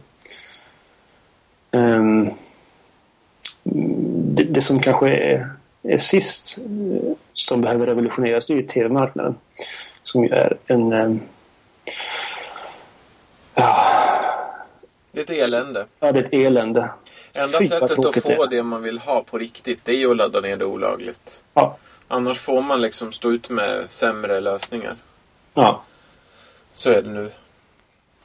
Um, det, det, som kanske är, är sist eh, som behöver revolutioneras det är ju tv-marknaden. Som ju är en... Um, ja, det är ett elände. Ja, det är ett elände. Enda Fy, sättet att få det. det man vill ha på riktigt, det är ju att ladda ner det olagligt. Ja. Annars får man liksom stå ut med sämre lösningar. Ja. Så är det nu.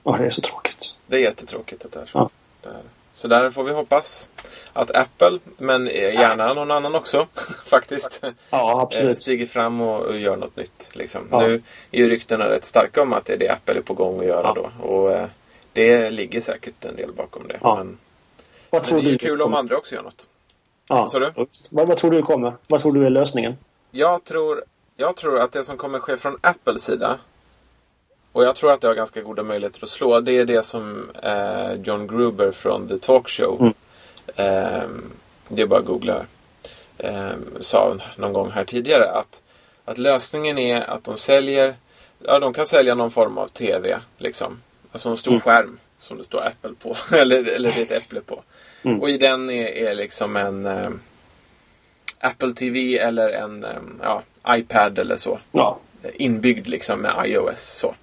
Ja, det är så tråkigt. Det är jättetråkigt att det är så. Ja. Det är. Så där får vi hoppas att Apple, men gärna någon annan också faktiskt, ja, absolut. Eh, stiger fram och, gör något nytt. Liksom. Ja. Nu är ju ryktena rätt starka om att det är det Apple är på gång att göra ja. då. Och eh, det ligger säkert en del bakom det. Ja. Men, vad tror men det är du kul om andra också gör något. Ja. Vad, vad tror du kommer? Vad tror du är lösningen? Jag tror, jag tror att det som kommer ske från Apples sida och jag tror att det har ganska goda möjligheter att slå. Det är det som eh, John Gruber från The Talk Show. Mm. Eh, det är bara att googla. Eh, sa någon gång här tidigare att, att lösningen är att de säljer Ja, de kan sälja någon form av TV. Liksom. Alltså en stor mm. skärm som det står Apple på. eller, eller det är ett äpple på. Mm. Och i den är, är liksom en eh, Apple TV eller en ja, iPad eller så. Ja. Inbyggd liksom med iOS. Så.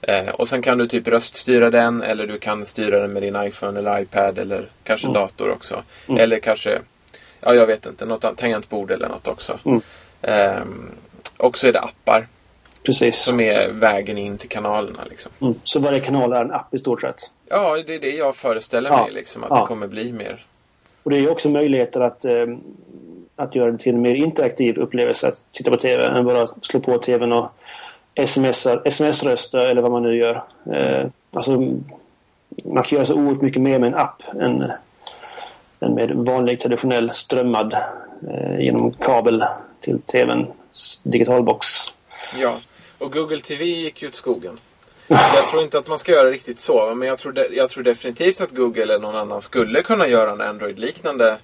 Eh, och sen kan du typ röststyra den eller du kan styra den med din iPhone eller iPad eller kanske mm. dator också. Mm. Eller kanske, ja jag vet inte, något tangentbord eller något också. Mm. Eh, och så är det appar. Precis. Som är vägen in till kanalerna. Liksom. Mm. Så varje kanal är en app i stort sett? Ja, det är det jag föreställer mig. Liksom, att ja. det kommer bli mer. Och det är också möjligheter att, eh, att göra det till en mer interaktiv upplevelse att titta på TV än bara slå på TVn och sms-röster eller vad man nu gör. Eh, alltså, man kan göra så oerhört mycket mer med en app än, än med vanlig traditionell strömmad eh, genom kabel till TVns digitalbox. Ja, och Google TV gick ju åt skogen. Jag tror inte att man ska göra riktigt så, men jag tror, de, jag tror definitivt att Google eller någon annan skulle kunna göra en Android-liknande.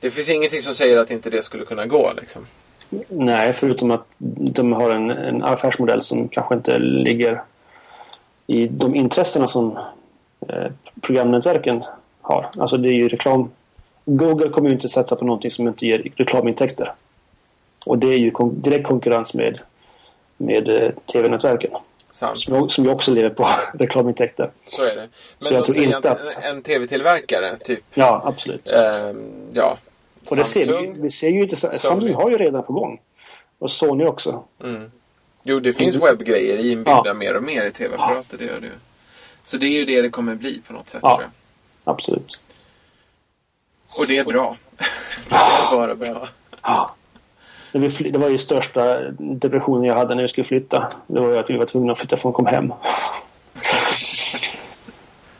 Det finns ingenting som säger att inte det skulle kunna gå. Liksom. Nej, förutom att de har en, en affärsmodell som kanske inte ligger i de intressena som eh, programnätverken har. Alltså det är ju reklam. Google kommer ju inte satsa på någonting som inte ger reklamintäkter. Och det är ju kon direkt konkurrens med, med eh, tv-nätverken. Som, som ju också lever på reklamintäkter. Så är det. Men så jag tror inte att... En, en tv-tillverkare, typ? Ja, absolut. Eh, ja, och det ser vi, vi ser ju inte... Sony. Samsung har ju redan på gång. Och Sony också. Mm. Jo, det finns mm. webbgrejer inbyggda ja. mer och mer i tv-apparater. Det gör det Så det är ju det det kommer bli på något sätt. Ja, absolut. Och det är bra. det är bara bra. Ja. Det var ju största depressionen jag hade när vi skulle flytta. Det var ju att vi var tvungna att flytta från Comhem.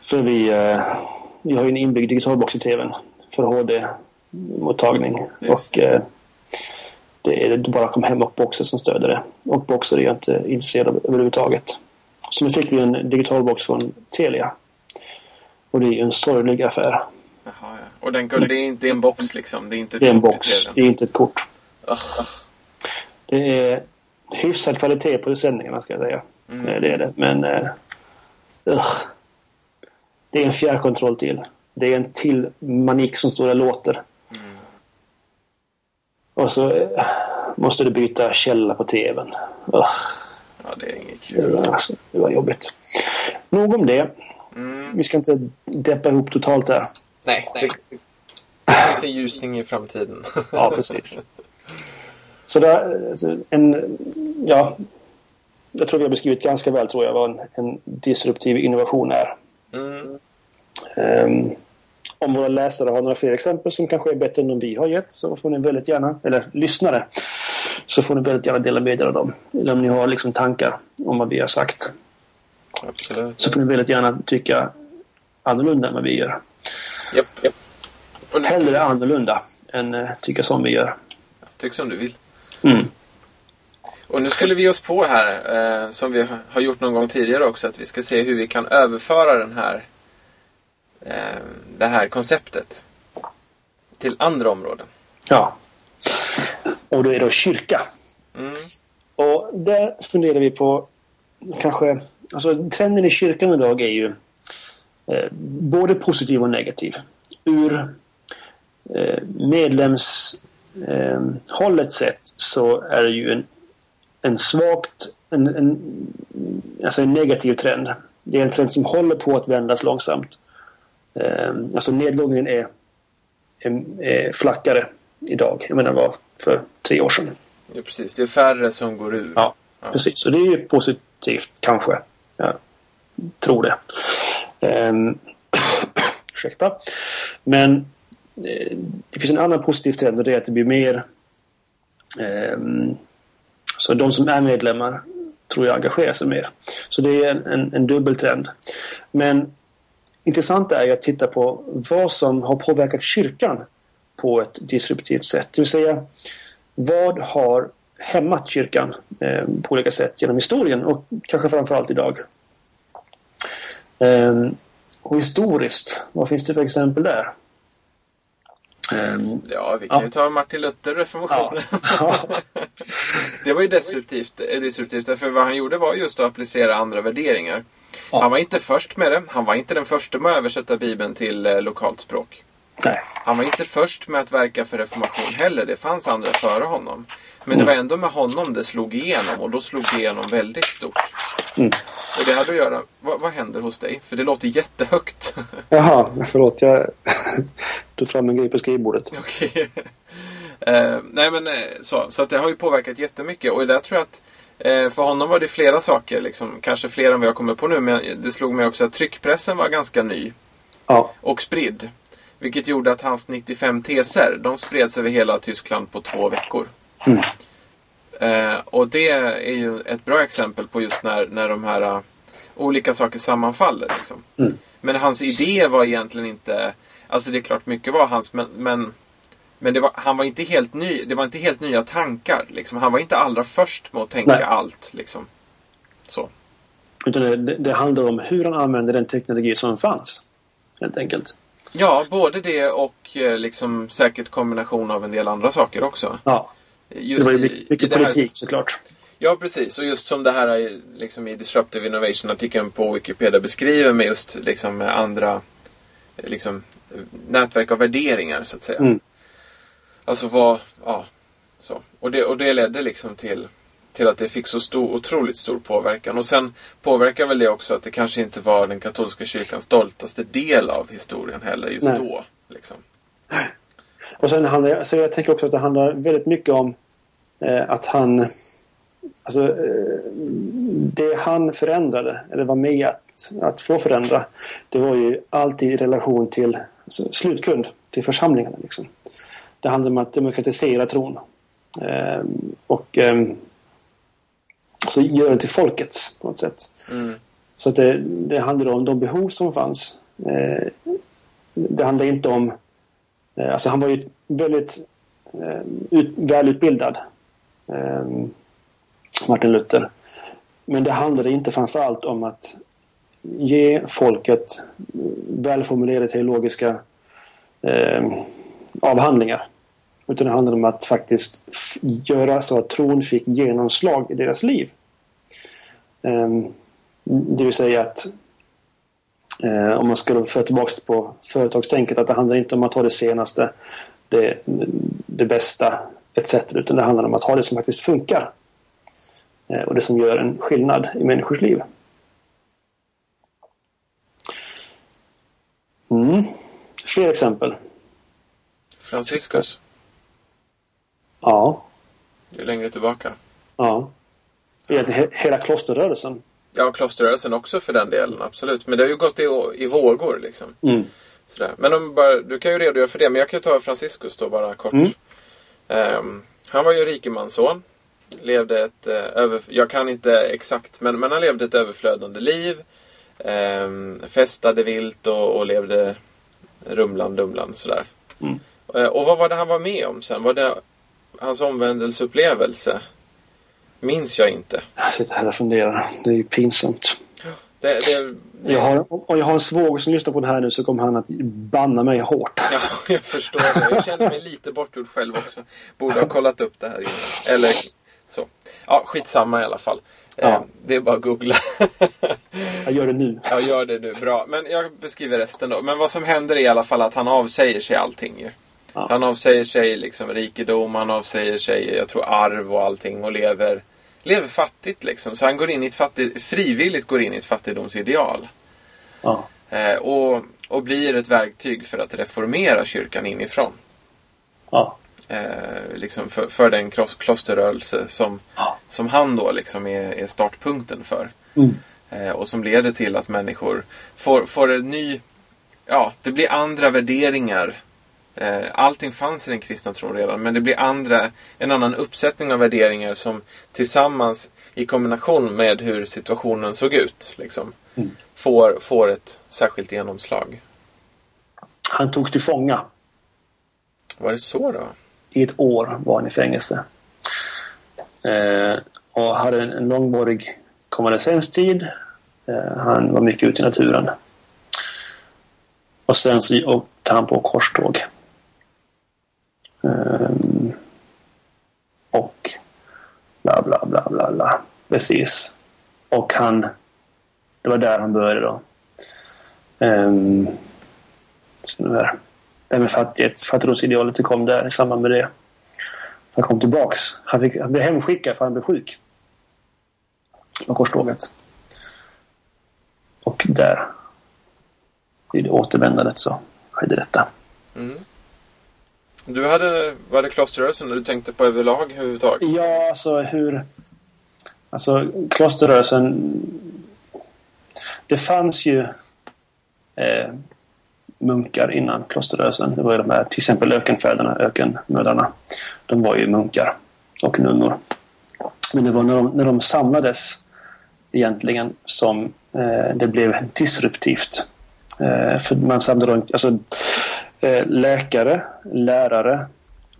För vi, eh, vi har ju en inbyggd digitalbox i tvn för HD mottagning. Och eh, det är bara kom hem och boxer som stöder det. Och boxer är jag inte intresserad av överhuvudtaget. Så nu fick vi en digitalbox från Telia. Och det är en sorglig affär. Jaha, ja. Och den, det är inte en box liksom? Det är inte Det är en box, det är inte ett kort. Ugh. Det är hyfsad kvalitet på sändningarna ska jag säga. Mm. Eh, Det är det. Men... Uh, det är en fjärrkontroll till. Det är en till manik som står och låter. Och så eh, måste du byta källa på tvn. Ugh, Ja, det är inget det, kul. var, alltså, det var jobbigt. Nog om det. Mm. Vi ska inte deppa ihop totalt där. Nej, det, det finns en ljusning i framtiden. Ja, precis. Så där, en, ja, jag tror vi har beskrivit ganska väl tror jag vad en, en disruptiv innovation är. Mm. Ehm, om våra läsare har några fler exempel som kanske är bättre än de vi har gett så får ni väldigt gärna, eller lyssnare, så får ni väldigt gärna dela med er av dem. Eller om ni har liksom tankar om vad vi har sagt Absolut. så får ni väldigt gärna tycka annorlunda än vad vi gör. Och nu, Hellre annorlunda än eh, tycka som vi gör. tyck som du vill. Mm. Och nu skulle vi ge oss på här, eh, som vi har- gjort någon gång tidigare också, att vi ska se hur vi kan överföra den här, det här konceptet till andra områden. Ja. Och då är det kyrka. Mm. Och där funderar vi på kanske... Alltså trenden i kyrkan idag är ju eh, både positiv och negativ. Ur eh, medlemshållet eh, sett så är det ju en, en svagt... En, en, alltså en negativ trend. Det är en trend som håller på att vändas långsamt. Eh, alltså nedgången är, är, är flackare idag än den var för tre år sedan. Ja, precis. Det är färre som går ur. Ja, Ja. precis. Och det är ju positivt, kanske. Jag tror det. Um, ursäkta. Men eh, det finns en annan positiv trend och det är att det blir mer... ehm, så de som är medlemmar tror jag engagerar sig mer. Så det är en, en, en dubbeltrend. Men intressant är att titta på vad som har påverkat kyrkan på ett disruptivt sätt. Det vill säga, vad har hämmat kyrkan eh, på olika sätt genom historien och kanske framförallt idag. Ehm, och historiskt, vad finns det för exempel där? Ehm, Ja, vi kan Ja. ju ta Martin Luther, reformationen. ja. Det var ju destruktivt, eh, destruktivt för vad han gjorde var just att applicera andra värderingar. Ja. Han var inte först med det. Han var inte den första med att översätta Bibeln till eh, lokalt språk. Nej. Han var inte först med att verka för reformation heller. Det fanns andra före honom. Men det var ändå med honom det slog igenom och då slog det igenom väldigt stort. Mm. Och det hade att göra... Vad, vad händer hos dig? För det låter jättehögt. Jaha, förlåt. Jag tog fram en grej på skrivbordet. Okej. Eh, nej men eh, så. Så att det har ju påverkat jättemycket. Och där tror jag att för honom var det flera saker. Liksom, kanske fler än vad jag kommer på nu. Men det slog mig också att tryckpressen var ganska ny. Ja, Och spridd. Vilket gjorde att hans 95 teser, de spreds över hela Tyskland på två veckor. Mm. Eh, och det är ju ett bra exempel på just när, när de här uh, olika saker sammanfaller. Liksom. Mm. Men hans idé var egentligen inte... Alltså det är klart mycket var hans, men, men, men det var, han var inte helt ny. Det var inte helt nya tankar. Liksom. Han var inte allra först med att tänka Nej. allt. Liksom. Så. utan det, det, handlar om hur han använde den teknologi som fanns. Helt enkelt. Ja, både det och eh, liksom, säkert kombination av en del andra saker också. Ja, Just det var ju mycket, mycket här- politik såklart. Ja, precis. Och just som det här är, liksom i Disruptive Innovation-artikeln på Wikipedia beskriver med just liksom andra eh, liksom, eh, nätverk av värderingar så att säga. Mm. Alltså vad, ja, så. Och det, och det ledde liksom till, till att det fick så stor, otroligt stor påverkan. Och sen påverkar väl det också att det kanske inte var den katolska kyrkans stoltaste del av historien heller just Nej. då. Liksom. Och sen handlar, så jag tänker också att det handlar väldigt mycket om eh, att han... Alltså, eh, det han förändrade, eller var med att, att få förändra, det var ju alltid i relation till alltså, slutkund, till församlingarna. Liksom. Det handlar om att demokratisera tron. Eh, och eh, alltså, göra det till folkets på något sätt. Mm. Så att det, det handlar om de behov som fanns. Eh, det handlar inte om... Eh, alltså han var ju väldigt eh, ut, välutbildad. Eh, Martin Luther. Men det handlade inte framförallt om att ge folket välformulerade teologiska eh, avhandlingar. Utan det handlade om att faktiskt göra så att tron fick genomslag i deras liv. Ehm, det vill säga att eh, om man skulle föra tillbaka på företagstänket att det handlar inte om att ha det senaste, det, det bästa etc. Utan det handlar om att ha det som faktiskt funkar. Eh, och det som gör en skillnad i människors liv. Mm. Fler exempel? Franciscus. Ja. Det är längre tillbaka. Ja. Hela klosterrörelsen. Ja, klosterrörelsen också för den delen, absolut. Men det har ju gått i, i vågor liksom. Mm. Sådär. Men om bara, du kan ju redogöra för det, men jag kan ju ta Franciscus då bara kort. Mm. Um, han var ju rikemansson. Levde ett uh, över, jag kan inte exakt, men, men han levde ett överflödande liv. Um, festade vilt och, och levde rumlan dumlan sådär. Mm. Uh, och vad var det han var med om sen? Var det hans omvändelseupplevelse? Minns jag inte. Jag sitter här och funderar. Det är ju pinsamt. Det, det, det... Jag har, om jag har en svåger som lyssnar på det här nu så kommer han att banna mig hårt. Ja, jag förstår det. Jag känner mig lite bortgjord själv också. Borde ha kollat upp det här innan. Eller så. Ja, skitsamma i alla fall. Ja. Eh, det är bara att googla. jag gör det nu. Ja, gör det nu. Bra. Men jag beskriver resten då. Men vad som händer är i alla fall att han avsäger sig allting ju. Ja. Han avsäger sig liksom rikedom, han avsäger sig, jag tror, arv och allting och lever, lever fattigt liksom. Så han går in i ett fattig, frivilligt går in i ett fattigdomsideal. Ja. Eh, och, och blir ett verktyg för att reformera kyrkan inifrån. Ja. Eh, liksom för, för den klosterrörelse som, ja. som han då liksom är, är startpunkten för. Mm. Eh, och som leder till att människor får, får en ny... Ja, det blir andra värderingar allting fanns i den kristna tron redan men det blir andra, en annan uppsättning av värderingar som tillsammans i kombination med hur situationen såg ut liksom, mm. får, får ett särskilt genomslag. Han togs till fånga. Var det så då? I ett år var han i fängelse. Eh, och hade en, en långvarig konvalescenstid. Eh, han var mycket ute i naturen. Och sen så åkte han på korståg. Um, och bla bla bla bla bla. Precis. Och han... Det var där han började då. Um, så det här, det här med fattighet, fattigdomsidealet det kom där i samband med det. Han kom tillbaks. Han, fick, han blev hemskickad för han blev sjuk. På korståget. Och där, vid det återvändandet så skedde detta. Mm. Du hade, var det klosterrörelsen du tänkte på överlag överhuvudtaget? Ja, alltså hur... Alltså klosterrörelsen... Det fanns ju eh, munkar innan klosterrörelsen. Det var ju de här, till exempel ökenfäderna, ökenmödrarna. De var ju munkar och nunnor. Men det var när de, när de samlades egentligen som eh, det blev disruptivt. Eh, för man samlade alltså Eh, läkare, lärare,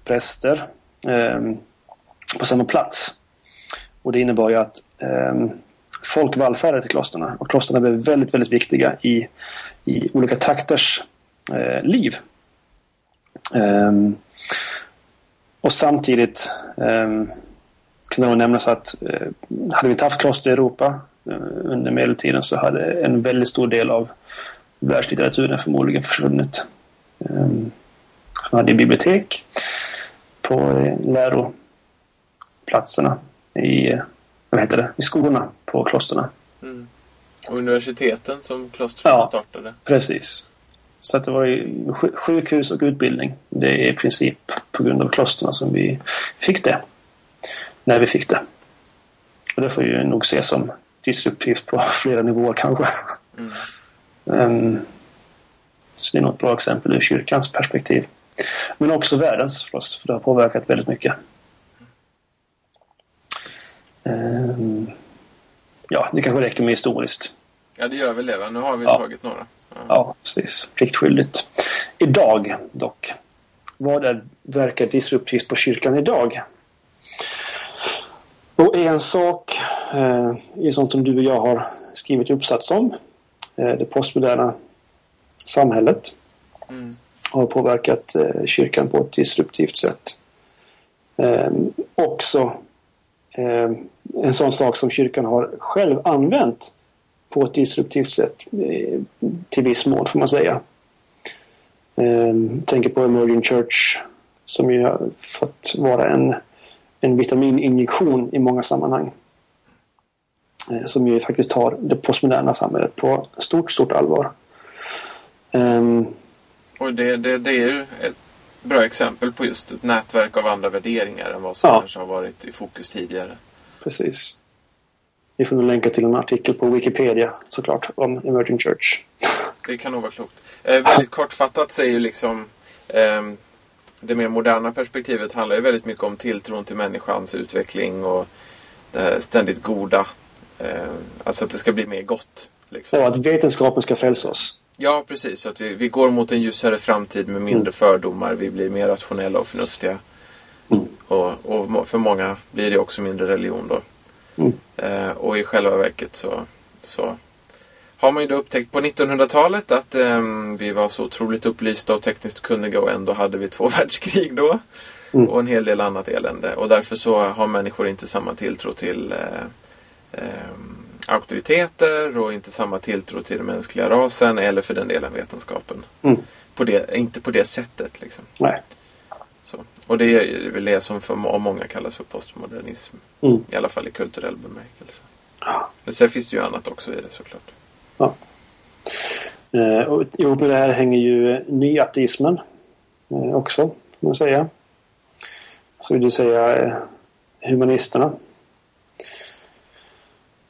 präster ehm, på samma plats. Och det innebar ju att ehm, folk vallfärdade till klosterna och klosterna blev väldigt, väldigt viktiga i, i olika trakters eh, liv. Ehm, och samtidigt kunde nog nämnas att eh, hade vi inte haft kloster i Europa under medeltiden så hade en väldigt stor del av världslitteraturen förmodligen försvunnit. Som hade bibliotek på läroplatserna i, vad heter det, i skolorna på klosterna. Mm. Och universiteten som klostren ja, startade. precis. Så att det var ju sjukhus och utbildning. Det är i princip på grund av klostren som vi fick det. När vi fick det. Och det får ju nog ses som disruptivt på flera nivåer kanske. Mm. Um, så det är nog ett bra exempel ur kyrkans perspektiv. Men också världens förstås, för det har påverkat väldigt mycket. Um, ja, det kanske räcker med historiskt. Ja, det gör väl det. Va? Nu har vi ja. tagit några. Ja. ja, precis. Pliktskyldigt. Idag dock. Vad är, verkar disruptivt på kyrkan idag? Och en sak eh, är sånt som du och jag har skrivit uppsats om. Eh, det postmoderna samhället Mm. har påverkat eh, kyrkan på ett disruptivt sätt. Eh, också eh, en sån sak som kyrkan har själv använt på ett disruptivt sätt eh, till viss mån får man säga. Eh, tänker på Emerging Church som ju har fått vara en, en vitamininjektion i många sammanhang. Eh, som ju faktiskt tar det postmoderna samhället på stort, stort allvar. Ehm, Och det, det, det är ju ett bra exempel på just ett nätverk av andra värderingar än vad som Ja. kanske har varit i fokus tidigare. Precis. Vi får nog länka till en artikel på Wikipedia såklart om Emerging Church. Det kan nog vara klokt. Eh, väldigt kortfattat så är ju liksom ehm, det mer moderna perspektivet handlar ju väldigt mycket om tilltron till människans utveckling och det ständigt goda. Eh, alltså att det ska bli mer gott. Liksom. Och att vetenskapen ska frälsa oss. Ja, precis. Så att vi, vi går mot en ljusare framtid med mindre Mm. fördomar. Vi blir mer rationella och förnuftiga. Mm. Och, och för många blir det också mindre religion då. Mm. Eh, och i själva verket så, så har man ju då upptäckt på 1900-talet att ehm, vi var så otroligt upplysta och tekniskt kunniga och ändå hade vi två världskrig då. Mm. Och en hel del annat elände. Och därför så har människor inte samma tilltro till eh, ehm, auktoriteter och inte samma tilltro till den mänskliga rasen eller för den delen vetenskapen. Mm. På det, inte på det sättet liksom. Nej. Så. Och det är väl det som för många kallas för postmodernism. Mm. I alla fall i kulturell bemärkelse. Ja. Men sen finns det ju annat också i det såklart. Eh, och ihop med det här hänger ju nyateismen eh, också, får man säga. Så vill du säga eh, humanisterna.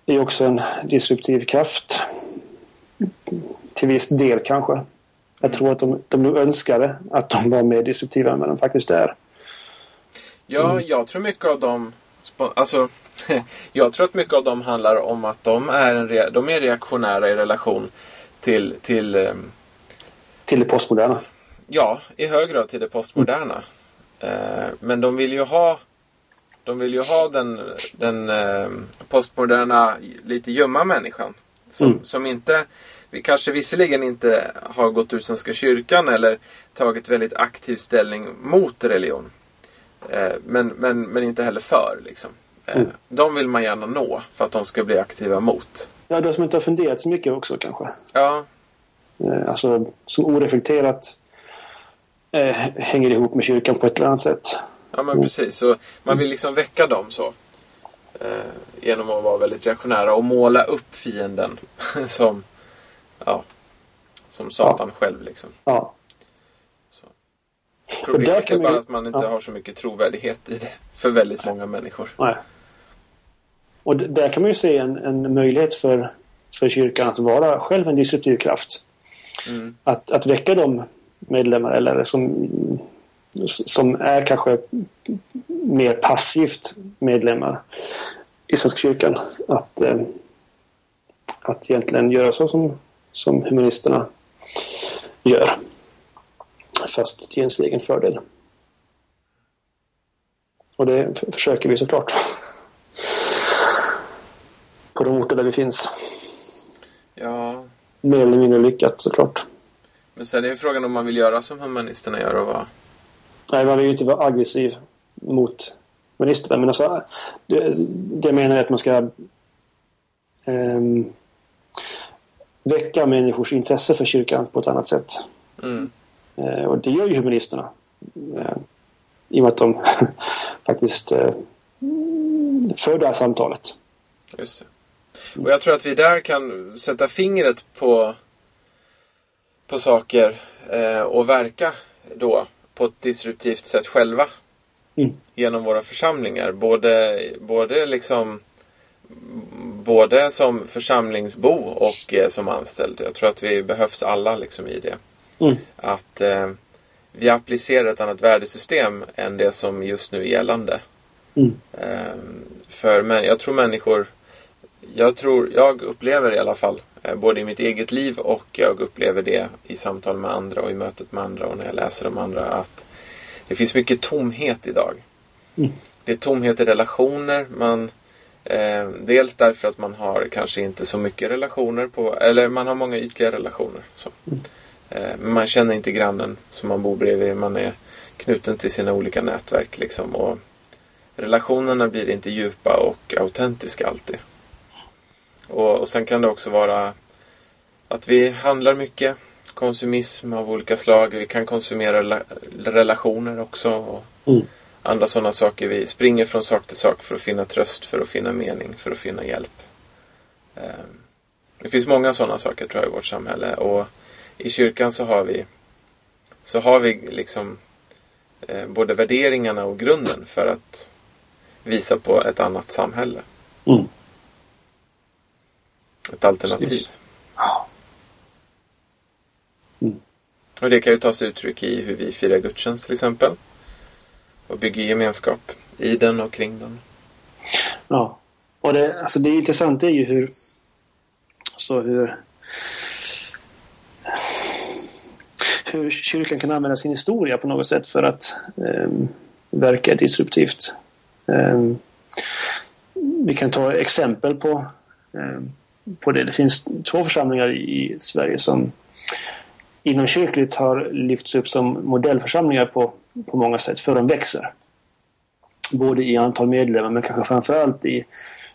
Det är också en disruptiv kraft. Till viss del kanske. Jag tror att de, de önskade att de var mer disruptiva än vad de faktiskt är. Ja, Mm. jag tror mycket av dem... Alltså, jag tror att mycket av dem handlar om att de är, en de är reaktionära i relation till, till ehm, Till det postmoderna. Ja, i hög grad till det postmoderna. Eh, men de vill ju ha de vill ju ha den, den eh, postmoderna, lite ljumma människan. Som, Mm. som inte, vi kanske visserligen inte har gått ur Svenska kyrkan eller tagit väldigt aktiv ställning mot religion. Eh, men, men, men inte heller för. Liksom. Eh, Mm. De vill man gärna nå för att de ska bli aktiva mot. Ja, de som inte har funderat så mycket också kanske. Ja, Alltså som oreflekterat hänger ihop med kyrkan på ett eller annat sätt. Ja men precis. Så man vill liksom väcka dem så. Eh, genom att vara väldigt reaktionära och måla upp fienden som ja, som Satan själv liksom. Ja. Så. Problemet är bara ju- att man inte ja. har så mycket trovärdighet i det. För väldigt många människor. Nej. Och där kan man ju se en, en möjlighet för, för kyrkan att vara själv en disruptiv kraft. Mm. Att, att väcka de medlemmar eller som, som är kanske mer passivt medlemmar i Svenska kyrkan. Att, eh, att egentligen göra så som, som humanisterna gör. Fast till ens egen fördel. Och det försöker vi såklart. På de orter där vi finns. Ja, Mer eller mindre lyckat såklart. men sen är ju frågan om man vill göra som humanisterna gör och vara Nej, man vill ju inte vara aggressiv mot ministrarna. Men alltså, det, det jag menar är att man ska ehm, väcka människors intresse för kyrkan på ett annat sätt. mm. Eh, och det gör ju humanisterna. Eh, I och med att de faktiskt eh, för det här samtalet. Just det. Och jag tror att vi där kan sätta fingret på, på saker eh, och verka då på ett disruptivt sätt själva. Mm. Genom våra församlingar. Både, både liksom Både som församlingsbo och eh, som anställd. Jag tror att vi behövs alla liksom i det. Mm. Att eh, vi applicerar ett annat värdesystem än det som just nu är gällande. Mm. Ehm, för men, jag tror människor jag tror, jag upplever i alla fall eh, både i mitt eget liv och jag upplever det i samtal med andra och i mötet med andra och när jag läser om andra att det finns mycket tomhet idag. Mm. Det är tomhet i relationer. Man, Eh, dels därför att man har kanske inte så mycket relationer på, eller man har många ytliga relationer. Så. Eh, men man känner inte grannen som man bor bredvid. Man är knuten till sina olika nätverk liksom. Och relationerna blir inte djupa och autentiska alltid. Och, och sen kan det också vara att vi handlar mycket. Konsumism av olika slag. Vi kan konsumera relationer också. Och mm. Andra sådana saker. Vi springer från sak till sak för att finna tröst, för att finna mening, för att finna hjälp. Ehm, det finns många sådana saker tror jag i vårt samhälle. Och i kyrkan så har vi så har vi liksom eh, både värderingarna och grunden för att visa på ett annat samhälle. Mm. Ett alternativ. Mm. Och det kan ju ta sig uttryck i hur vi firar gudstjänst till exempel. Och bygger gemenskap i den och kring den. Ja. Och det, alltså det intressanta är ju hur, alltså hur, hur kyrkan kan använda sin historia på något sätt för att eh, verka disruptivt. Eh, vi kan ta exempel på, eh, på det. Det finns två församlingar i Sverige som inom kyrkligt har lyfts upp som modellförsamlingar på, på många sätt, för de växer. Både i antal medlemmar men kanske framförallt i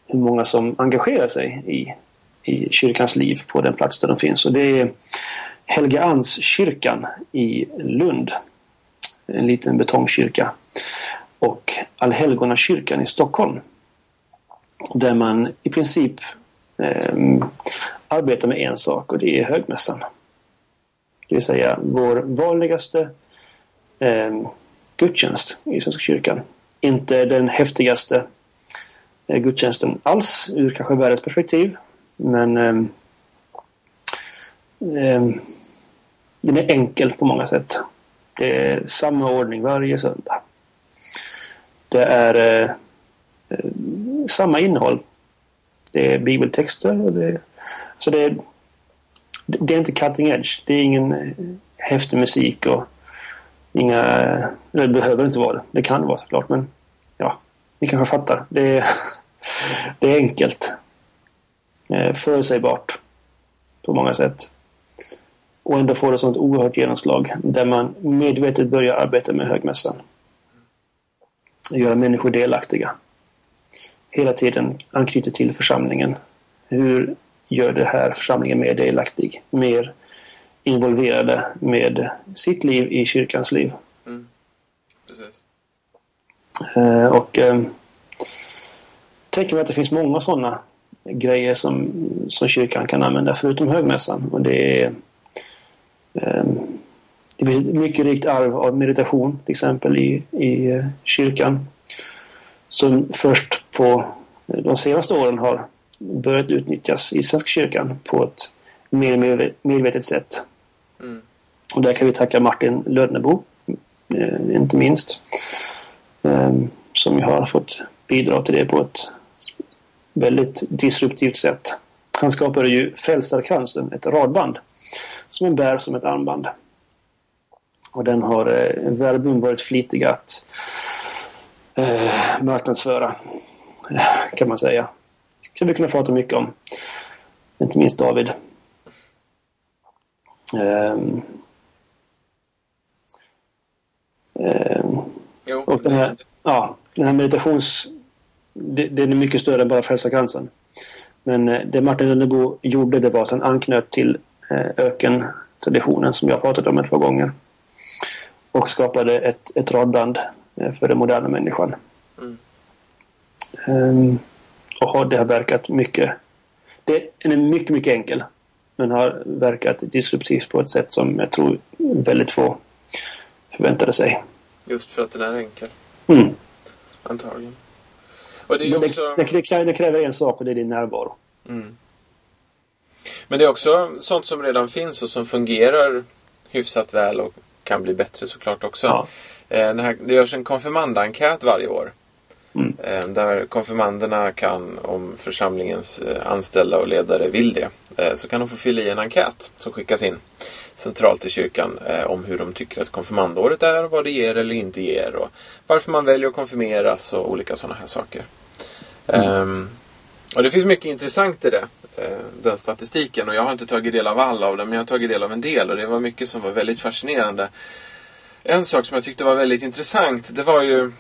hur många som engagerar sig i, i kyrkans liv på den plats där de finns. Och det är Helgeandskyrkan i Lund. En liten betongkyrka. Och Allhelgonakyrkan i Stockholm. Där man i princip eh, arbetar med en sak och det är högmässan. Det vill säga vår vanligaste eh, gudstjänst i Svenska kyrkan. Inte den häftigaste eh, gudstjänsten alls ur kanske världens perspektiv. Men eh, eh, den är enkel på många sätt. Det är samma ordning varje söndag. Det är eh, eh samma innehåll. Det är bibeltexter och det, så det är det är inte cutting edge. Det är ingen eh, häftig musik och inga... Det behöver inte vara det. Det kan vara såklart men ja, ni kanske fattar. Det är, det är enkelt. Eh, förutsägbart på många sätt. Och ändå får det sånt oerhört genomslag där man medvetet börjar arbeta med högmässan. Göra människor delaktiga. Hela tiden anknyter till församlingen. Hur gör det här församlingen mer delaktig, mer involverade med sitt liv i kyrkans liv. Mm. Precis. Eh, och eh, tänker mig att det finns många sådana grejer som, som kyrkan kan använda förutom högmässan. Och det är eh, det finns ett mycket rikt arv av meditation till exempel i, i eh, kyrkan. Som först på de senaste åren har börjat utnyttjas i Svenska kyrkan på ett mer medvetet sätt. Mm. Och där kan vi tacka Martin Lödnebo, eh, inte minst, eh, som har fått bidra till det på ett väldigt disruptivt sätt. Han skapade ju Frälsarkransen, ett radband, som en bär som ett armband. Och den har eh, Verbum varit flitiga att eh, marknadsföra, kan man säga ska vi kunna prata mycket om. Inte minst David. Um, um, och den här, ja, den här meditations... Det, den är mycket större än bara Frälsarkransen. Men eh, det Martin Lundebo gjorde det var att han anknöt till eh, ökentraditionen som jag pratat om ett par gånger. Och skapade ett, ett radband eh, för den moderna människan. Mm. Um, och det har verkat mycket. Det är mycket, mycket enkel. Men har verkat disruptivt på ett sätt som jag tror väldigt få förväntade sig. Just för att den är enkel. Mm. Antagligen. Och det, är också... det, det, det, kräver en sak och det är din närvaro. Mm. Men det är också sånt som redan finns och som fungerar hyfsat väl och kan bli bättre såklart också. Ja. Eh, det, här, det görs en konfirmandenkät varje år. Mm. Eh, där konfirmanderna kan, om församlingens eh, anställda och ledare vill det, eh, så kan de få fylla i en enkät som skickas in centralt i kyrkan om hur de tycker att konfirmandåret är, vad det ger eller inte ger och varför man väljer att konfirmeras och olika sådana här saker. Mm. Och det finns mycket intressant i det. Den statistiken. Och jag har inte tagit del av all av den. Men jag har tagit del av en del. Och det var mycket som var väldigt fascinerande. En sak som jag tyckte var väldigt intressant. Det var ju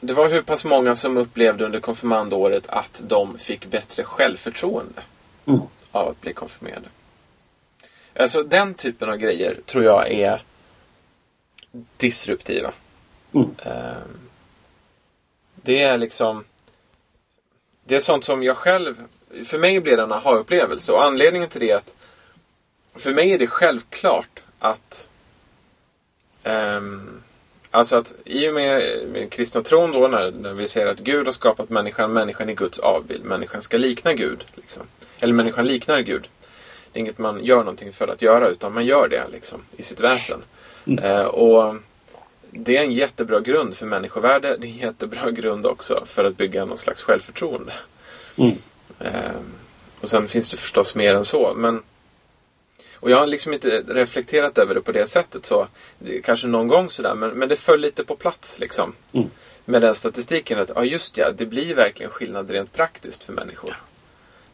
det var hur pass många som upplevde under konfirmandåret att de fick bättre självförtroende Mm. av att bli konfirmerade. Alltså den typen av grejer tror jag är disruptiva. Mm. Ehm, Det är liksom Det är sånt som jag själv För mig blir det en aha-upplevelse och anledningen till det är att För mig är det självklart att ehm, Alltså att i och med, med kristna tron då när, när vi säger att Gud har skapat människan, människan är Guds avbild. Människan ska likna Gud. Liksom. Eller människan liknar Gud. Det är inget man gör någonting för att göra utan man gör det liksom, i sitt väsen. Eh, och Det är en jättebra grund för människovärde. Det är en jättebra grund också för att bygga någon slags självförtroende. Mm. Eh, och sen finns det förstås mer än så. Men, och jag har liksom inte reflekterat över det på det sättet. så Kanske någon gång sådär. Men, men det föll lite på plats liksom. Mm. Med den statistiken att ja just ja, det blir verkligen skillnad rent praktiskt för människor.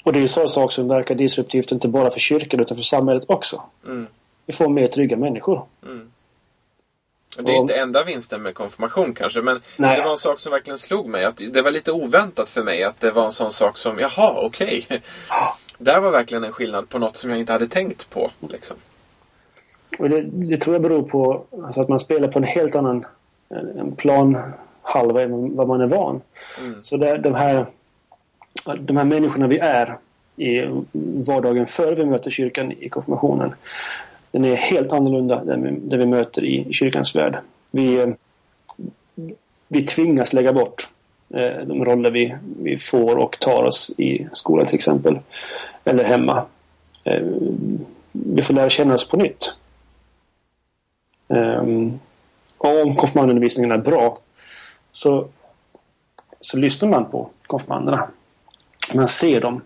Och det är ju så sak som verkar disruptivt inte bara för kyrkan utan för samhället också. Mm. Vi får mer trygga människor. Och det är inte enda vinsten med konfirmation kanske. Men Nej. det var en sak som verkligen slog mig. Att det var lite oväntat för mig att det var en sån sak som, jaha, okej. Där var verkligen en skillnad på något som jag inte hade tänkt på. Liksom. Och det, det tror jag beror på alltså att man spelar på en helt annan en en planhalva än vad man är van. Så det, de, här, de här människorna vi är i vardagen före vi möter kyrkan i konfirmationen. Den är helt annorlunda än vi, den vi möter i kyrkans värld. Vi, eh, vi tvingas lägga bort eh, Eh, de roller vi, vi får och tar oss i skolan till exempel. Eller hemma. Eh, vi får lära känna oss på nytt. Ehm, och om konfirmandundervisningen är bra så, så lyssnar man på konfirmanderna. Man ser dem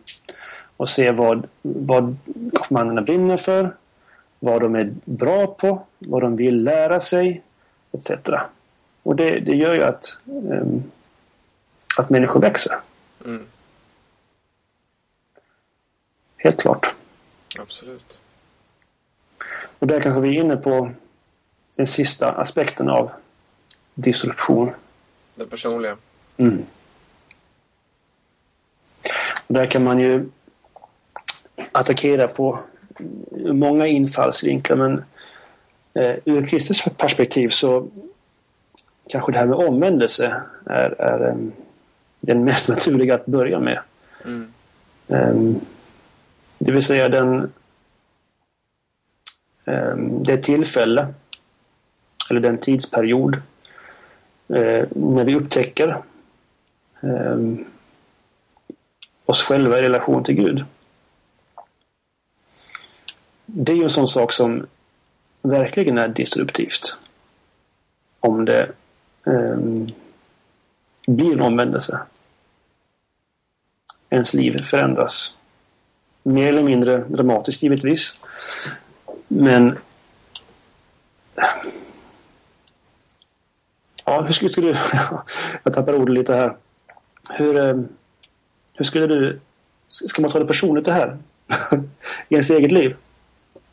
och ser vad, vad konfirmanderna brinner för, vad de är bra på, vad de vill lära sig, etc. Och det, det gör ju att, um, att människor växer. Mm. Helt klart. Absolut. Och där kanske vi är inne på den sista aspekten av disruption. Det personliga. Mm. Och där kan man ju attackera på många infallsvinklar men eh, ur kristet perspektiv så kanske det här med omvändelse är, är em, den mest naturliga att börja med. Mm. Em, det vill säga den em, det tillfälle eller den tidsperiod eh, när vi upptäcker em, oss själva i relation till Gud. Det är ju en sån sak som verkligen är disruptivt. Om det blir en omvändelse. Ens liv förändras. Mer eller mindre dramatiskt givetvis. Men Ja, hur skulle, du... jag tappar ordet lite här. Hur, eh, hur skulle du... Ska man ta det personligt det här? I ens eget liv?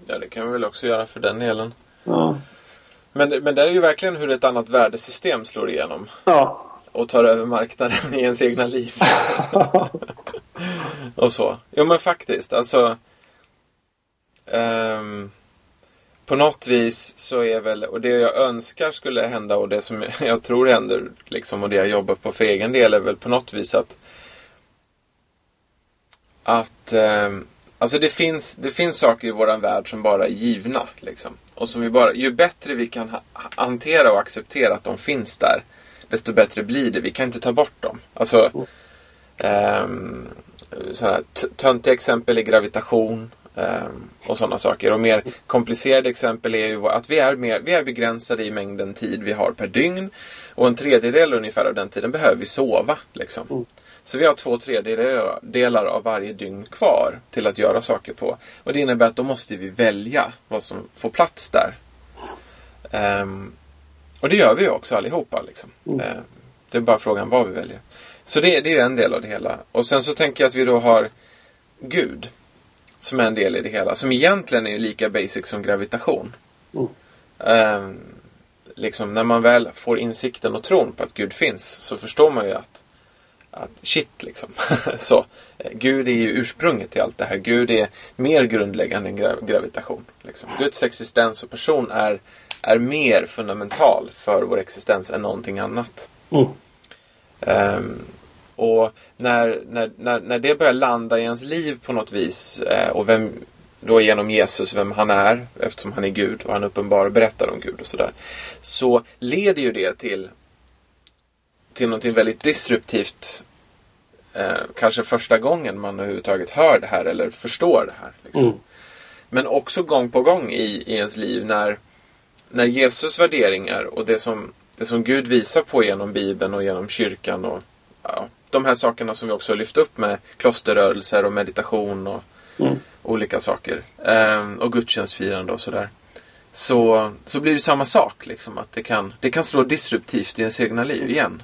Ja, det kan vi väl också göra för den delen. Ja. Men, men det är ju verkligen hur ett annat värdesystem slår igenom. Ja. Och tar över marknaden i ens egna liv. och så. Jo men faktiskt. Alltså. ehm, på något vis så är väl, och det jag önskar skulle hända och det som jag tror händer liksom och det jag jobbar på för egen del är väl på något vis att att ehm, Alltså det finns, det finns saker i våran värld som bara är givna. Liksom. Och som vi bara, ju bättre vi kan ha, hantera och acceptera att de finns där, desto bättre blir det. Vi kan inte ta bort dem. Alltså, ehm, sådana här t- töntiga exempel är gravitation ehm, och sådana saker. Och mer komplicerade exempel är ju att vi är, mer, vi är begränsade i mängden tid vi har per dygn. Och en tredjedel ungefär av den tiden behöver vi sova. Liksom. Så vi har två tredjedelar av varje dygn kvar till att göra saker på. Och det innebär att då måste vi välja vad som får plats där. Ehm, och det gör vi ju också allihopa. Liksom. Ehm, det är bara frågan vad vi väljer. Så det, det är en del av det hela. Och sen så tänker jag att vi då har Gud. Som är en del i det hela. Som egentligen är lika basic som gravitation. Mm. Ehm, liksom när man väl får insikten och tron på att Gud finns så förstår man ju att, att shit liksom. så, eh, Gud är ju ursprunget till allt det här. Gud är mer grundläggande än gra- gravitation. Liksom. Guds existens och person är, är mer fundamental för vår existens än någonting annat. Mm. Ehm, och när, när, när, när det börjar landa i ens liv på något vis eh, och vem då genom Jesus, vem han är eftersom han är Gud och han uppenbar berättar om Gud och sådär. Så leder ju det till till någonting väldigt disruptivt. Eh, kanske första gången man överhuvudtaget hör det här eller förstår det här. Liksom. Mm. Men också gång på gång i, i ens liv när, när Jesus värderingar och det som, det som Gud visar på genom Bibeln och genom kyrkan och ja, de här sakerna som vi också har lyft upp med klosterrörelser och meditation och Mm. olika saker. Ehm, och gudstjänstfirande och sådär. Så, så blir det samma sak. Liksom, att det kan, det kan slå disruptivt i ens egna liv igen.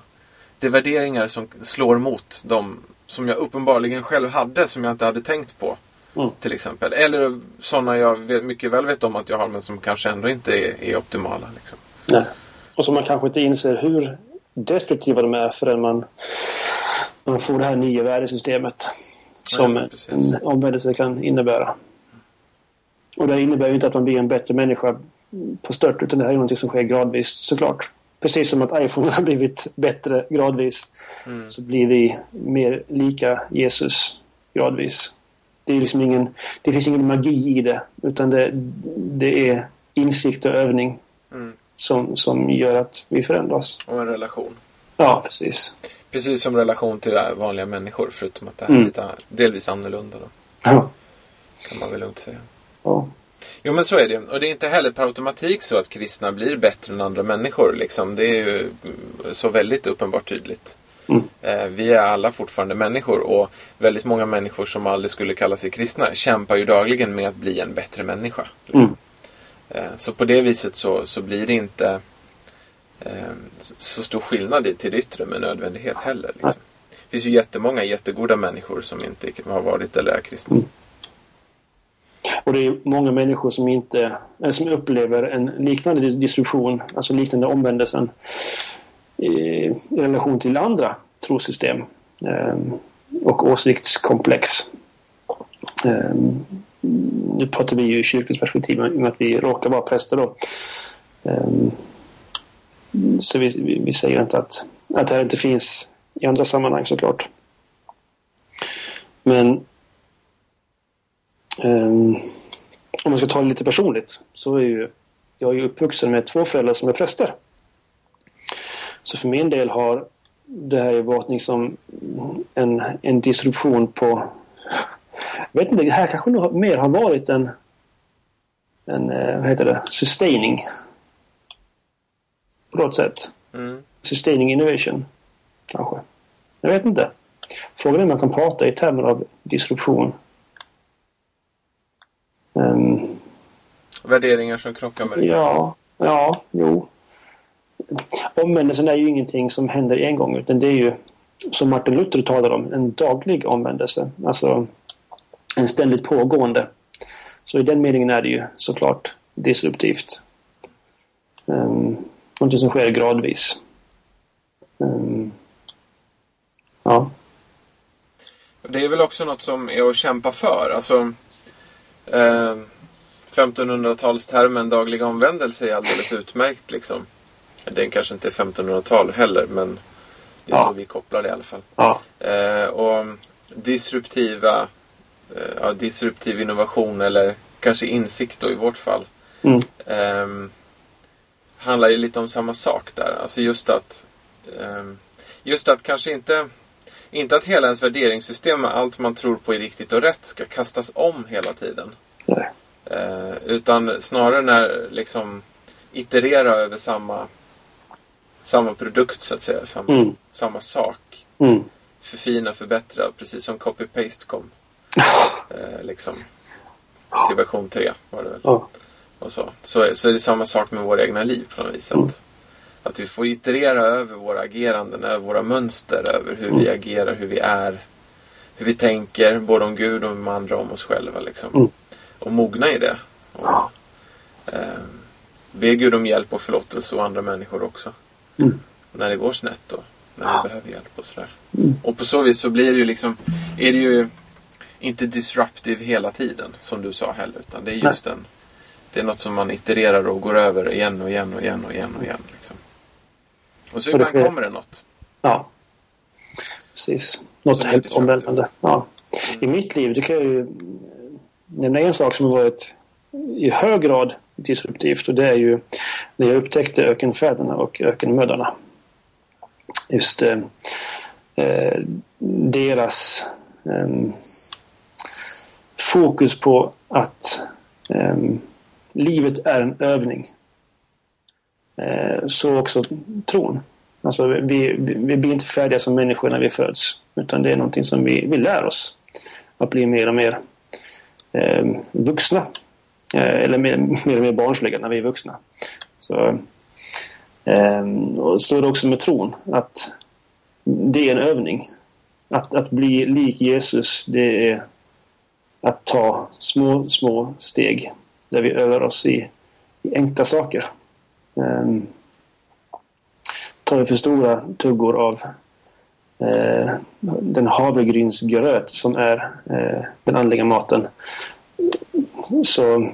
Det är värderingar som slår mot de som jag uppenbarligen själv hade som jag inte hade tänkt på. Mm. Till exempel. Eller sådana jag mycket väl vet om att jag har men som kanske ändå inte är, är optimala. Liksom. Nej. Och som man kanske inte inser hur destruktiva de är förrän man, man får det här nya värdesystemet som precis. en omvändelse kan innebära. Och det innebär ju inte att man blir en bättre människa på stört utan det här är något som sker gradvis såklart. Precis som att iPhone har blivit bättre gradvis Mm. så blir vi mer lika Jesus gradvis. Det, är liksom ingen, det finns ingen magi i det utan det, det är insikt och övning Mm. som, som gör att vi förändras. Och en relation. Ja, precis. Precis som relation till vanliga människor förutom att det här Mm. är lite delvis annorlunda. Då, Ja. kan man väl lugnt säga. Ja. Jo men så är det. Och det är inte heller per automatik så att kristna blir bättre än andra människor. Liksom. Det är ju mm, så väldigt uppenbart tydligt. Mm. Vi är alla fortfarande människor och väldigt många människor som aldrig skulle kalla sig kristna kämpar ju dagligen med att bli en bättre människa. Liksom. Mm. Eh, så på det viset så, så blir det inte eh, så- stor skillnad till det yttre med nödvändighet heller. Liksom. Det finns ju jättemånga jättegoda människor som inte har varit eller är kristna. Mm. Och det är många människor som inte som upplever en liknande dis- disruption, alltså liknande omvändelsen i, relation till andra trossystem ehm, och åsiktskomplex. Ehm, nu pratar vi ju i kyrkans perspektiv i och med att vi råkar vara präster då. Ehm, så vi, vi, vi säger inte att, att det här inte finns i andra sammanhang såklart. Men om man ska ta det lite personligt så är ju jag är ju uppvuxen med två föräldrar som är präster. Så för min del har det här ju varit liksom en, en disruption på... Jag vet inte, det här kanske nog mer har varit en, en eh, vad heter det, sustaining. På något sätt. Mm. Sustaining innovation. Kanske. Jag vet inte. Frågan är om man kan prata i termer av disruption. Ehm, Värderingar som krockar med det. ja, ja, jo. Omvändelsen är ju ingenting som händer en gång utan det är ju som Martin Luther talar om, en daglig omvändelse. Alltså en ständigt pågående. Så i den meningen är det ju såklart disruptivt. Um, någonting som sker gradvis. Um, ja. Det är väl också något som är att kämpa för. Alltså, eh, 1500-talstermen daglig omvändelse är alldeles utmärkt. Liksom. Den kanske inte är 1500-tal heller, men det är Ja. så vi kopplar det i alla fall. ja. Eh, och disruptiva, eh, ja, disruptiv innovation eller kanske insikt då i vårt fall. Mm. Ehm, handlar ju lite om samma sak där. Alltså just att ehm, just att kanske inte inte att hela ens värderingssystem med allt man tror på är riktigt och rätt ska kastas om hela tiden. Nej. Eh, utan snarare när liksom iterera över samma samma produkt så att säga. Samma, Mm. samma sak. Mm. Förfina, förbättra. Precis som copy-paste kom. Eh, liksom. Till version 3 var det väl. Ja. Och så. Så, är- så är det samma sak med våra egna liv på något vis. Att, Mm. Att vi får iterera över våra ageranden, över våra mönster, över hur vi agerar, hur vi är. Hur vi tänker, både om Gud och om andra, om oss själva. Liksom. Mm. Och mogna i det. Och, eh, be Gud om hjälp och förlåtelse och andra människor också. Mm. När det går snett och när vi behöver hjälp och sådär. Och på så vis så blir det ju liksom, är det ju inte disruptive hela tiden som du sa heller. Utan det är just en, det är något som man itererar och går över igen och igen och igen och igen och igen. Liksom. Och så Och det ibland kommer det något. Ja. Precis. Något helt omvälvande. Ja. I mitt liv, det kan jag ju nämna en sak som har varit i hög grad disruptivt och det är ju när jag upptäckte ökenfäderna och ökenmödrarna. Just eh, eh deras eh, fokus på att eh, livet är en övning. Eh, så också tron. Alltså vi, vi, vi blir inte färdiga som människor när vi föds. Utan det är någonting som vi, vi lär oss. Att bli mer och mer eh, vuxna. Eh, eller mer, mer och mer barnsliga när vi är vuxna. Så, eh, och så är det också med tron. Att det är en övning. Att, att bli lik Jesus, det är att ta små, små steg. Där vi övar oss i, i enkla saker. Um, tar vi för stora tuggor av eh, den havregrynsgröt som är eh, den andliga maten så,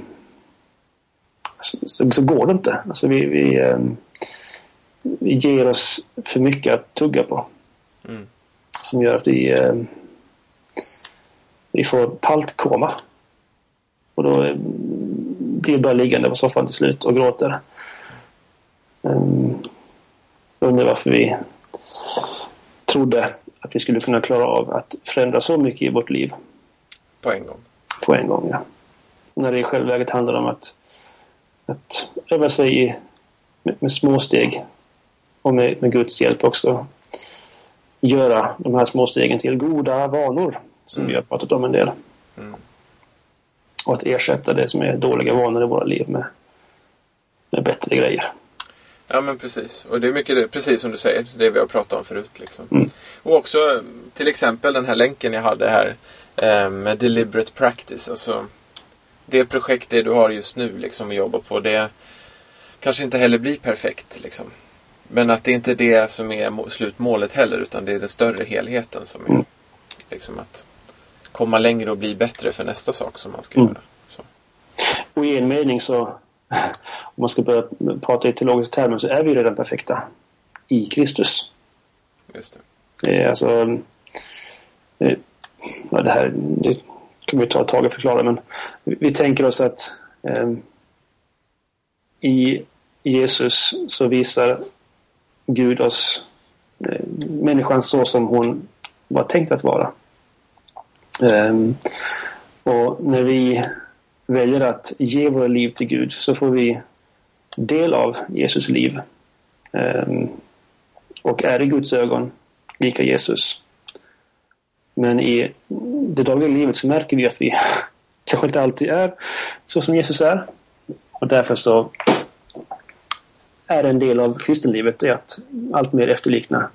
så, så går det inte. Alltså vi, vi, eh, vi ger oss för mycket att tugga på. Mm. Som gör att vi, eh, vi får paltkoma. Och då eh, blir vi bara liggande på soffan till slut och gråter. Um, undrar varför vi trodde att vi skulle kunna klara av att förändra så mycket i vårt liv På en gång. på en gång. Ja. När det i själva verket handlar om att, att öva sig i, med, med små steg och med, med Guds hjälp också göra de här små stegen till goda vanor som Mm. vi har pratat om en del. Mm. Och att ersätta det som är dåliga vanor i våra liv med, med bättre grejer. Ja men precis. Och det är mycket det, precis som du säger, det vi har pratat om förut. Liksom. Mm. Och också till exempel den här länken jag hade här eh, med deliberate practice. Alltså det projekt det du har just nu liksom att jobba på. Det kanske inte heller blir perfekt. Liksom. Men att det inte är det som är må- slutmålet heller utan det är den större helheten som är Mm. liksom att komma längre och bli bättre för nästa sak som man ska Mm. göra. Så. Och i en mening så, om man ska börja prata i teologiska termer, så är vi redan perfekta i Kristus. Just det. Det är alltså... eh, Ja, det här det kan vi ta ett tag att förklara, men vi vi tänker oss att eh, i Jesus så visar Gud oss eh, människan så som hon var tänkt att vara. Eh, och när vi väljer att ge våra liv till Gud så får vi del av Jesus liv. Ehm, och är i Guds ögon lika Jesus. Men i det dagliga livet så märker vi att vi kanske inte alltid är så som Jesus är. Och därför så är en del av kristenlivet det att allt mer efterlikna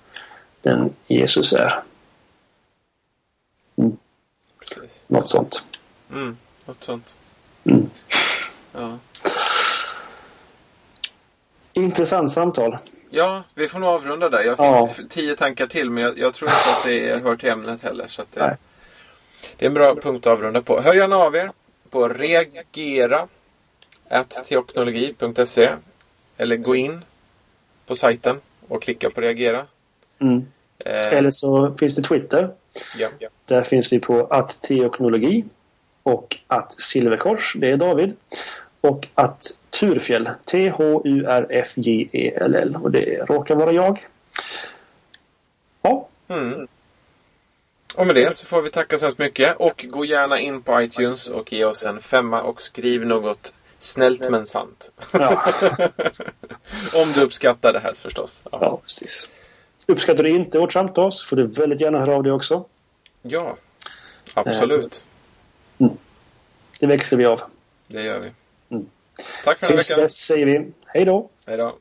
den Jesus är. Precis. Något sånt. Mm, något sånt. Mm. Ja. Intressant samtal. Ja, vi får nog avrunda där. Jag fick Ja. tio tankar till men jag, jag tror inte att det hör till ämnet heller. Så det, Nej. det är en bra punkt att avrunda på. Hör gärna av er på reagera teoknologi.se eller gå in på sajten och klicka på reagera. Mm. Eh, Eller så finns det Twitter. ja. Där finns vi på att teoknologi och att silverkors, det är David. Och att Turfjäll, T-H-U-R-F-J-E-L-L och det råkar vara jag. Ja, Mm. Och med det så får vi tacka så hemskt mycket. Och gå gärna in på iTunes och ge oss en femma och skriv något snällt men sant. ja, Om du uppskattar det här förstås. Ja. ja precis. Uppskattar du inte vårt samtal så får du väldigt gärna höra av dig också. ja, absolut. Det växer vi av. Det gör vi. Tack för den här Tills veckan. dess säger vi hej då! Hej då.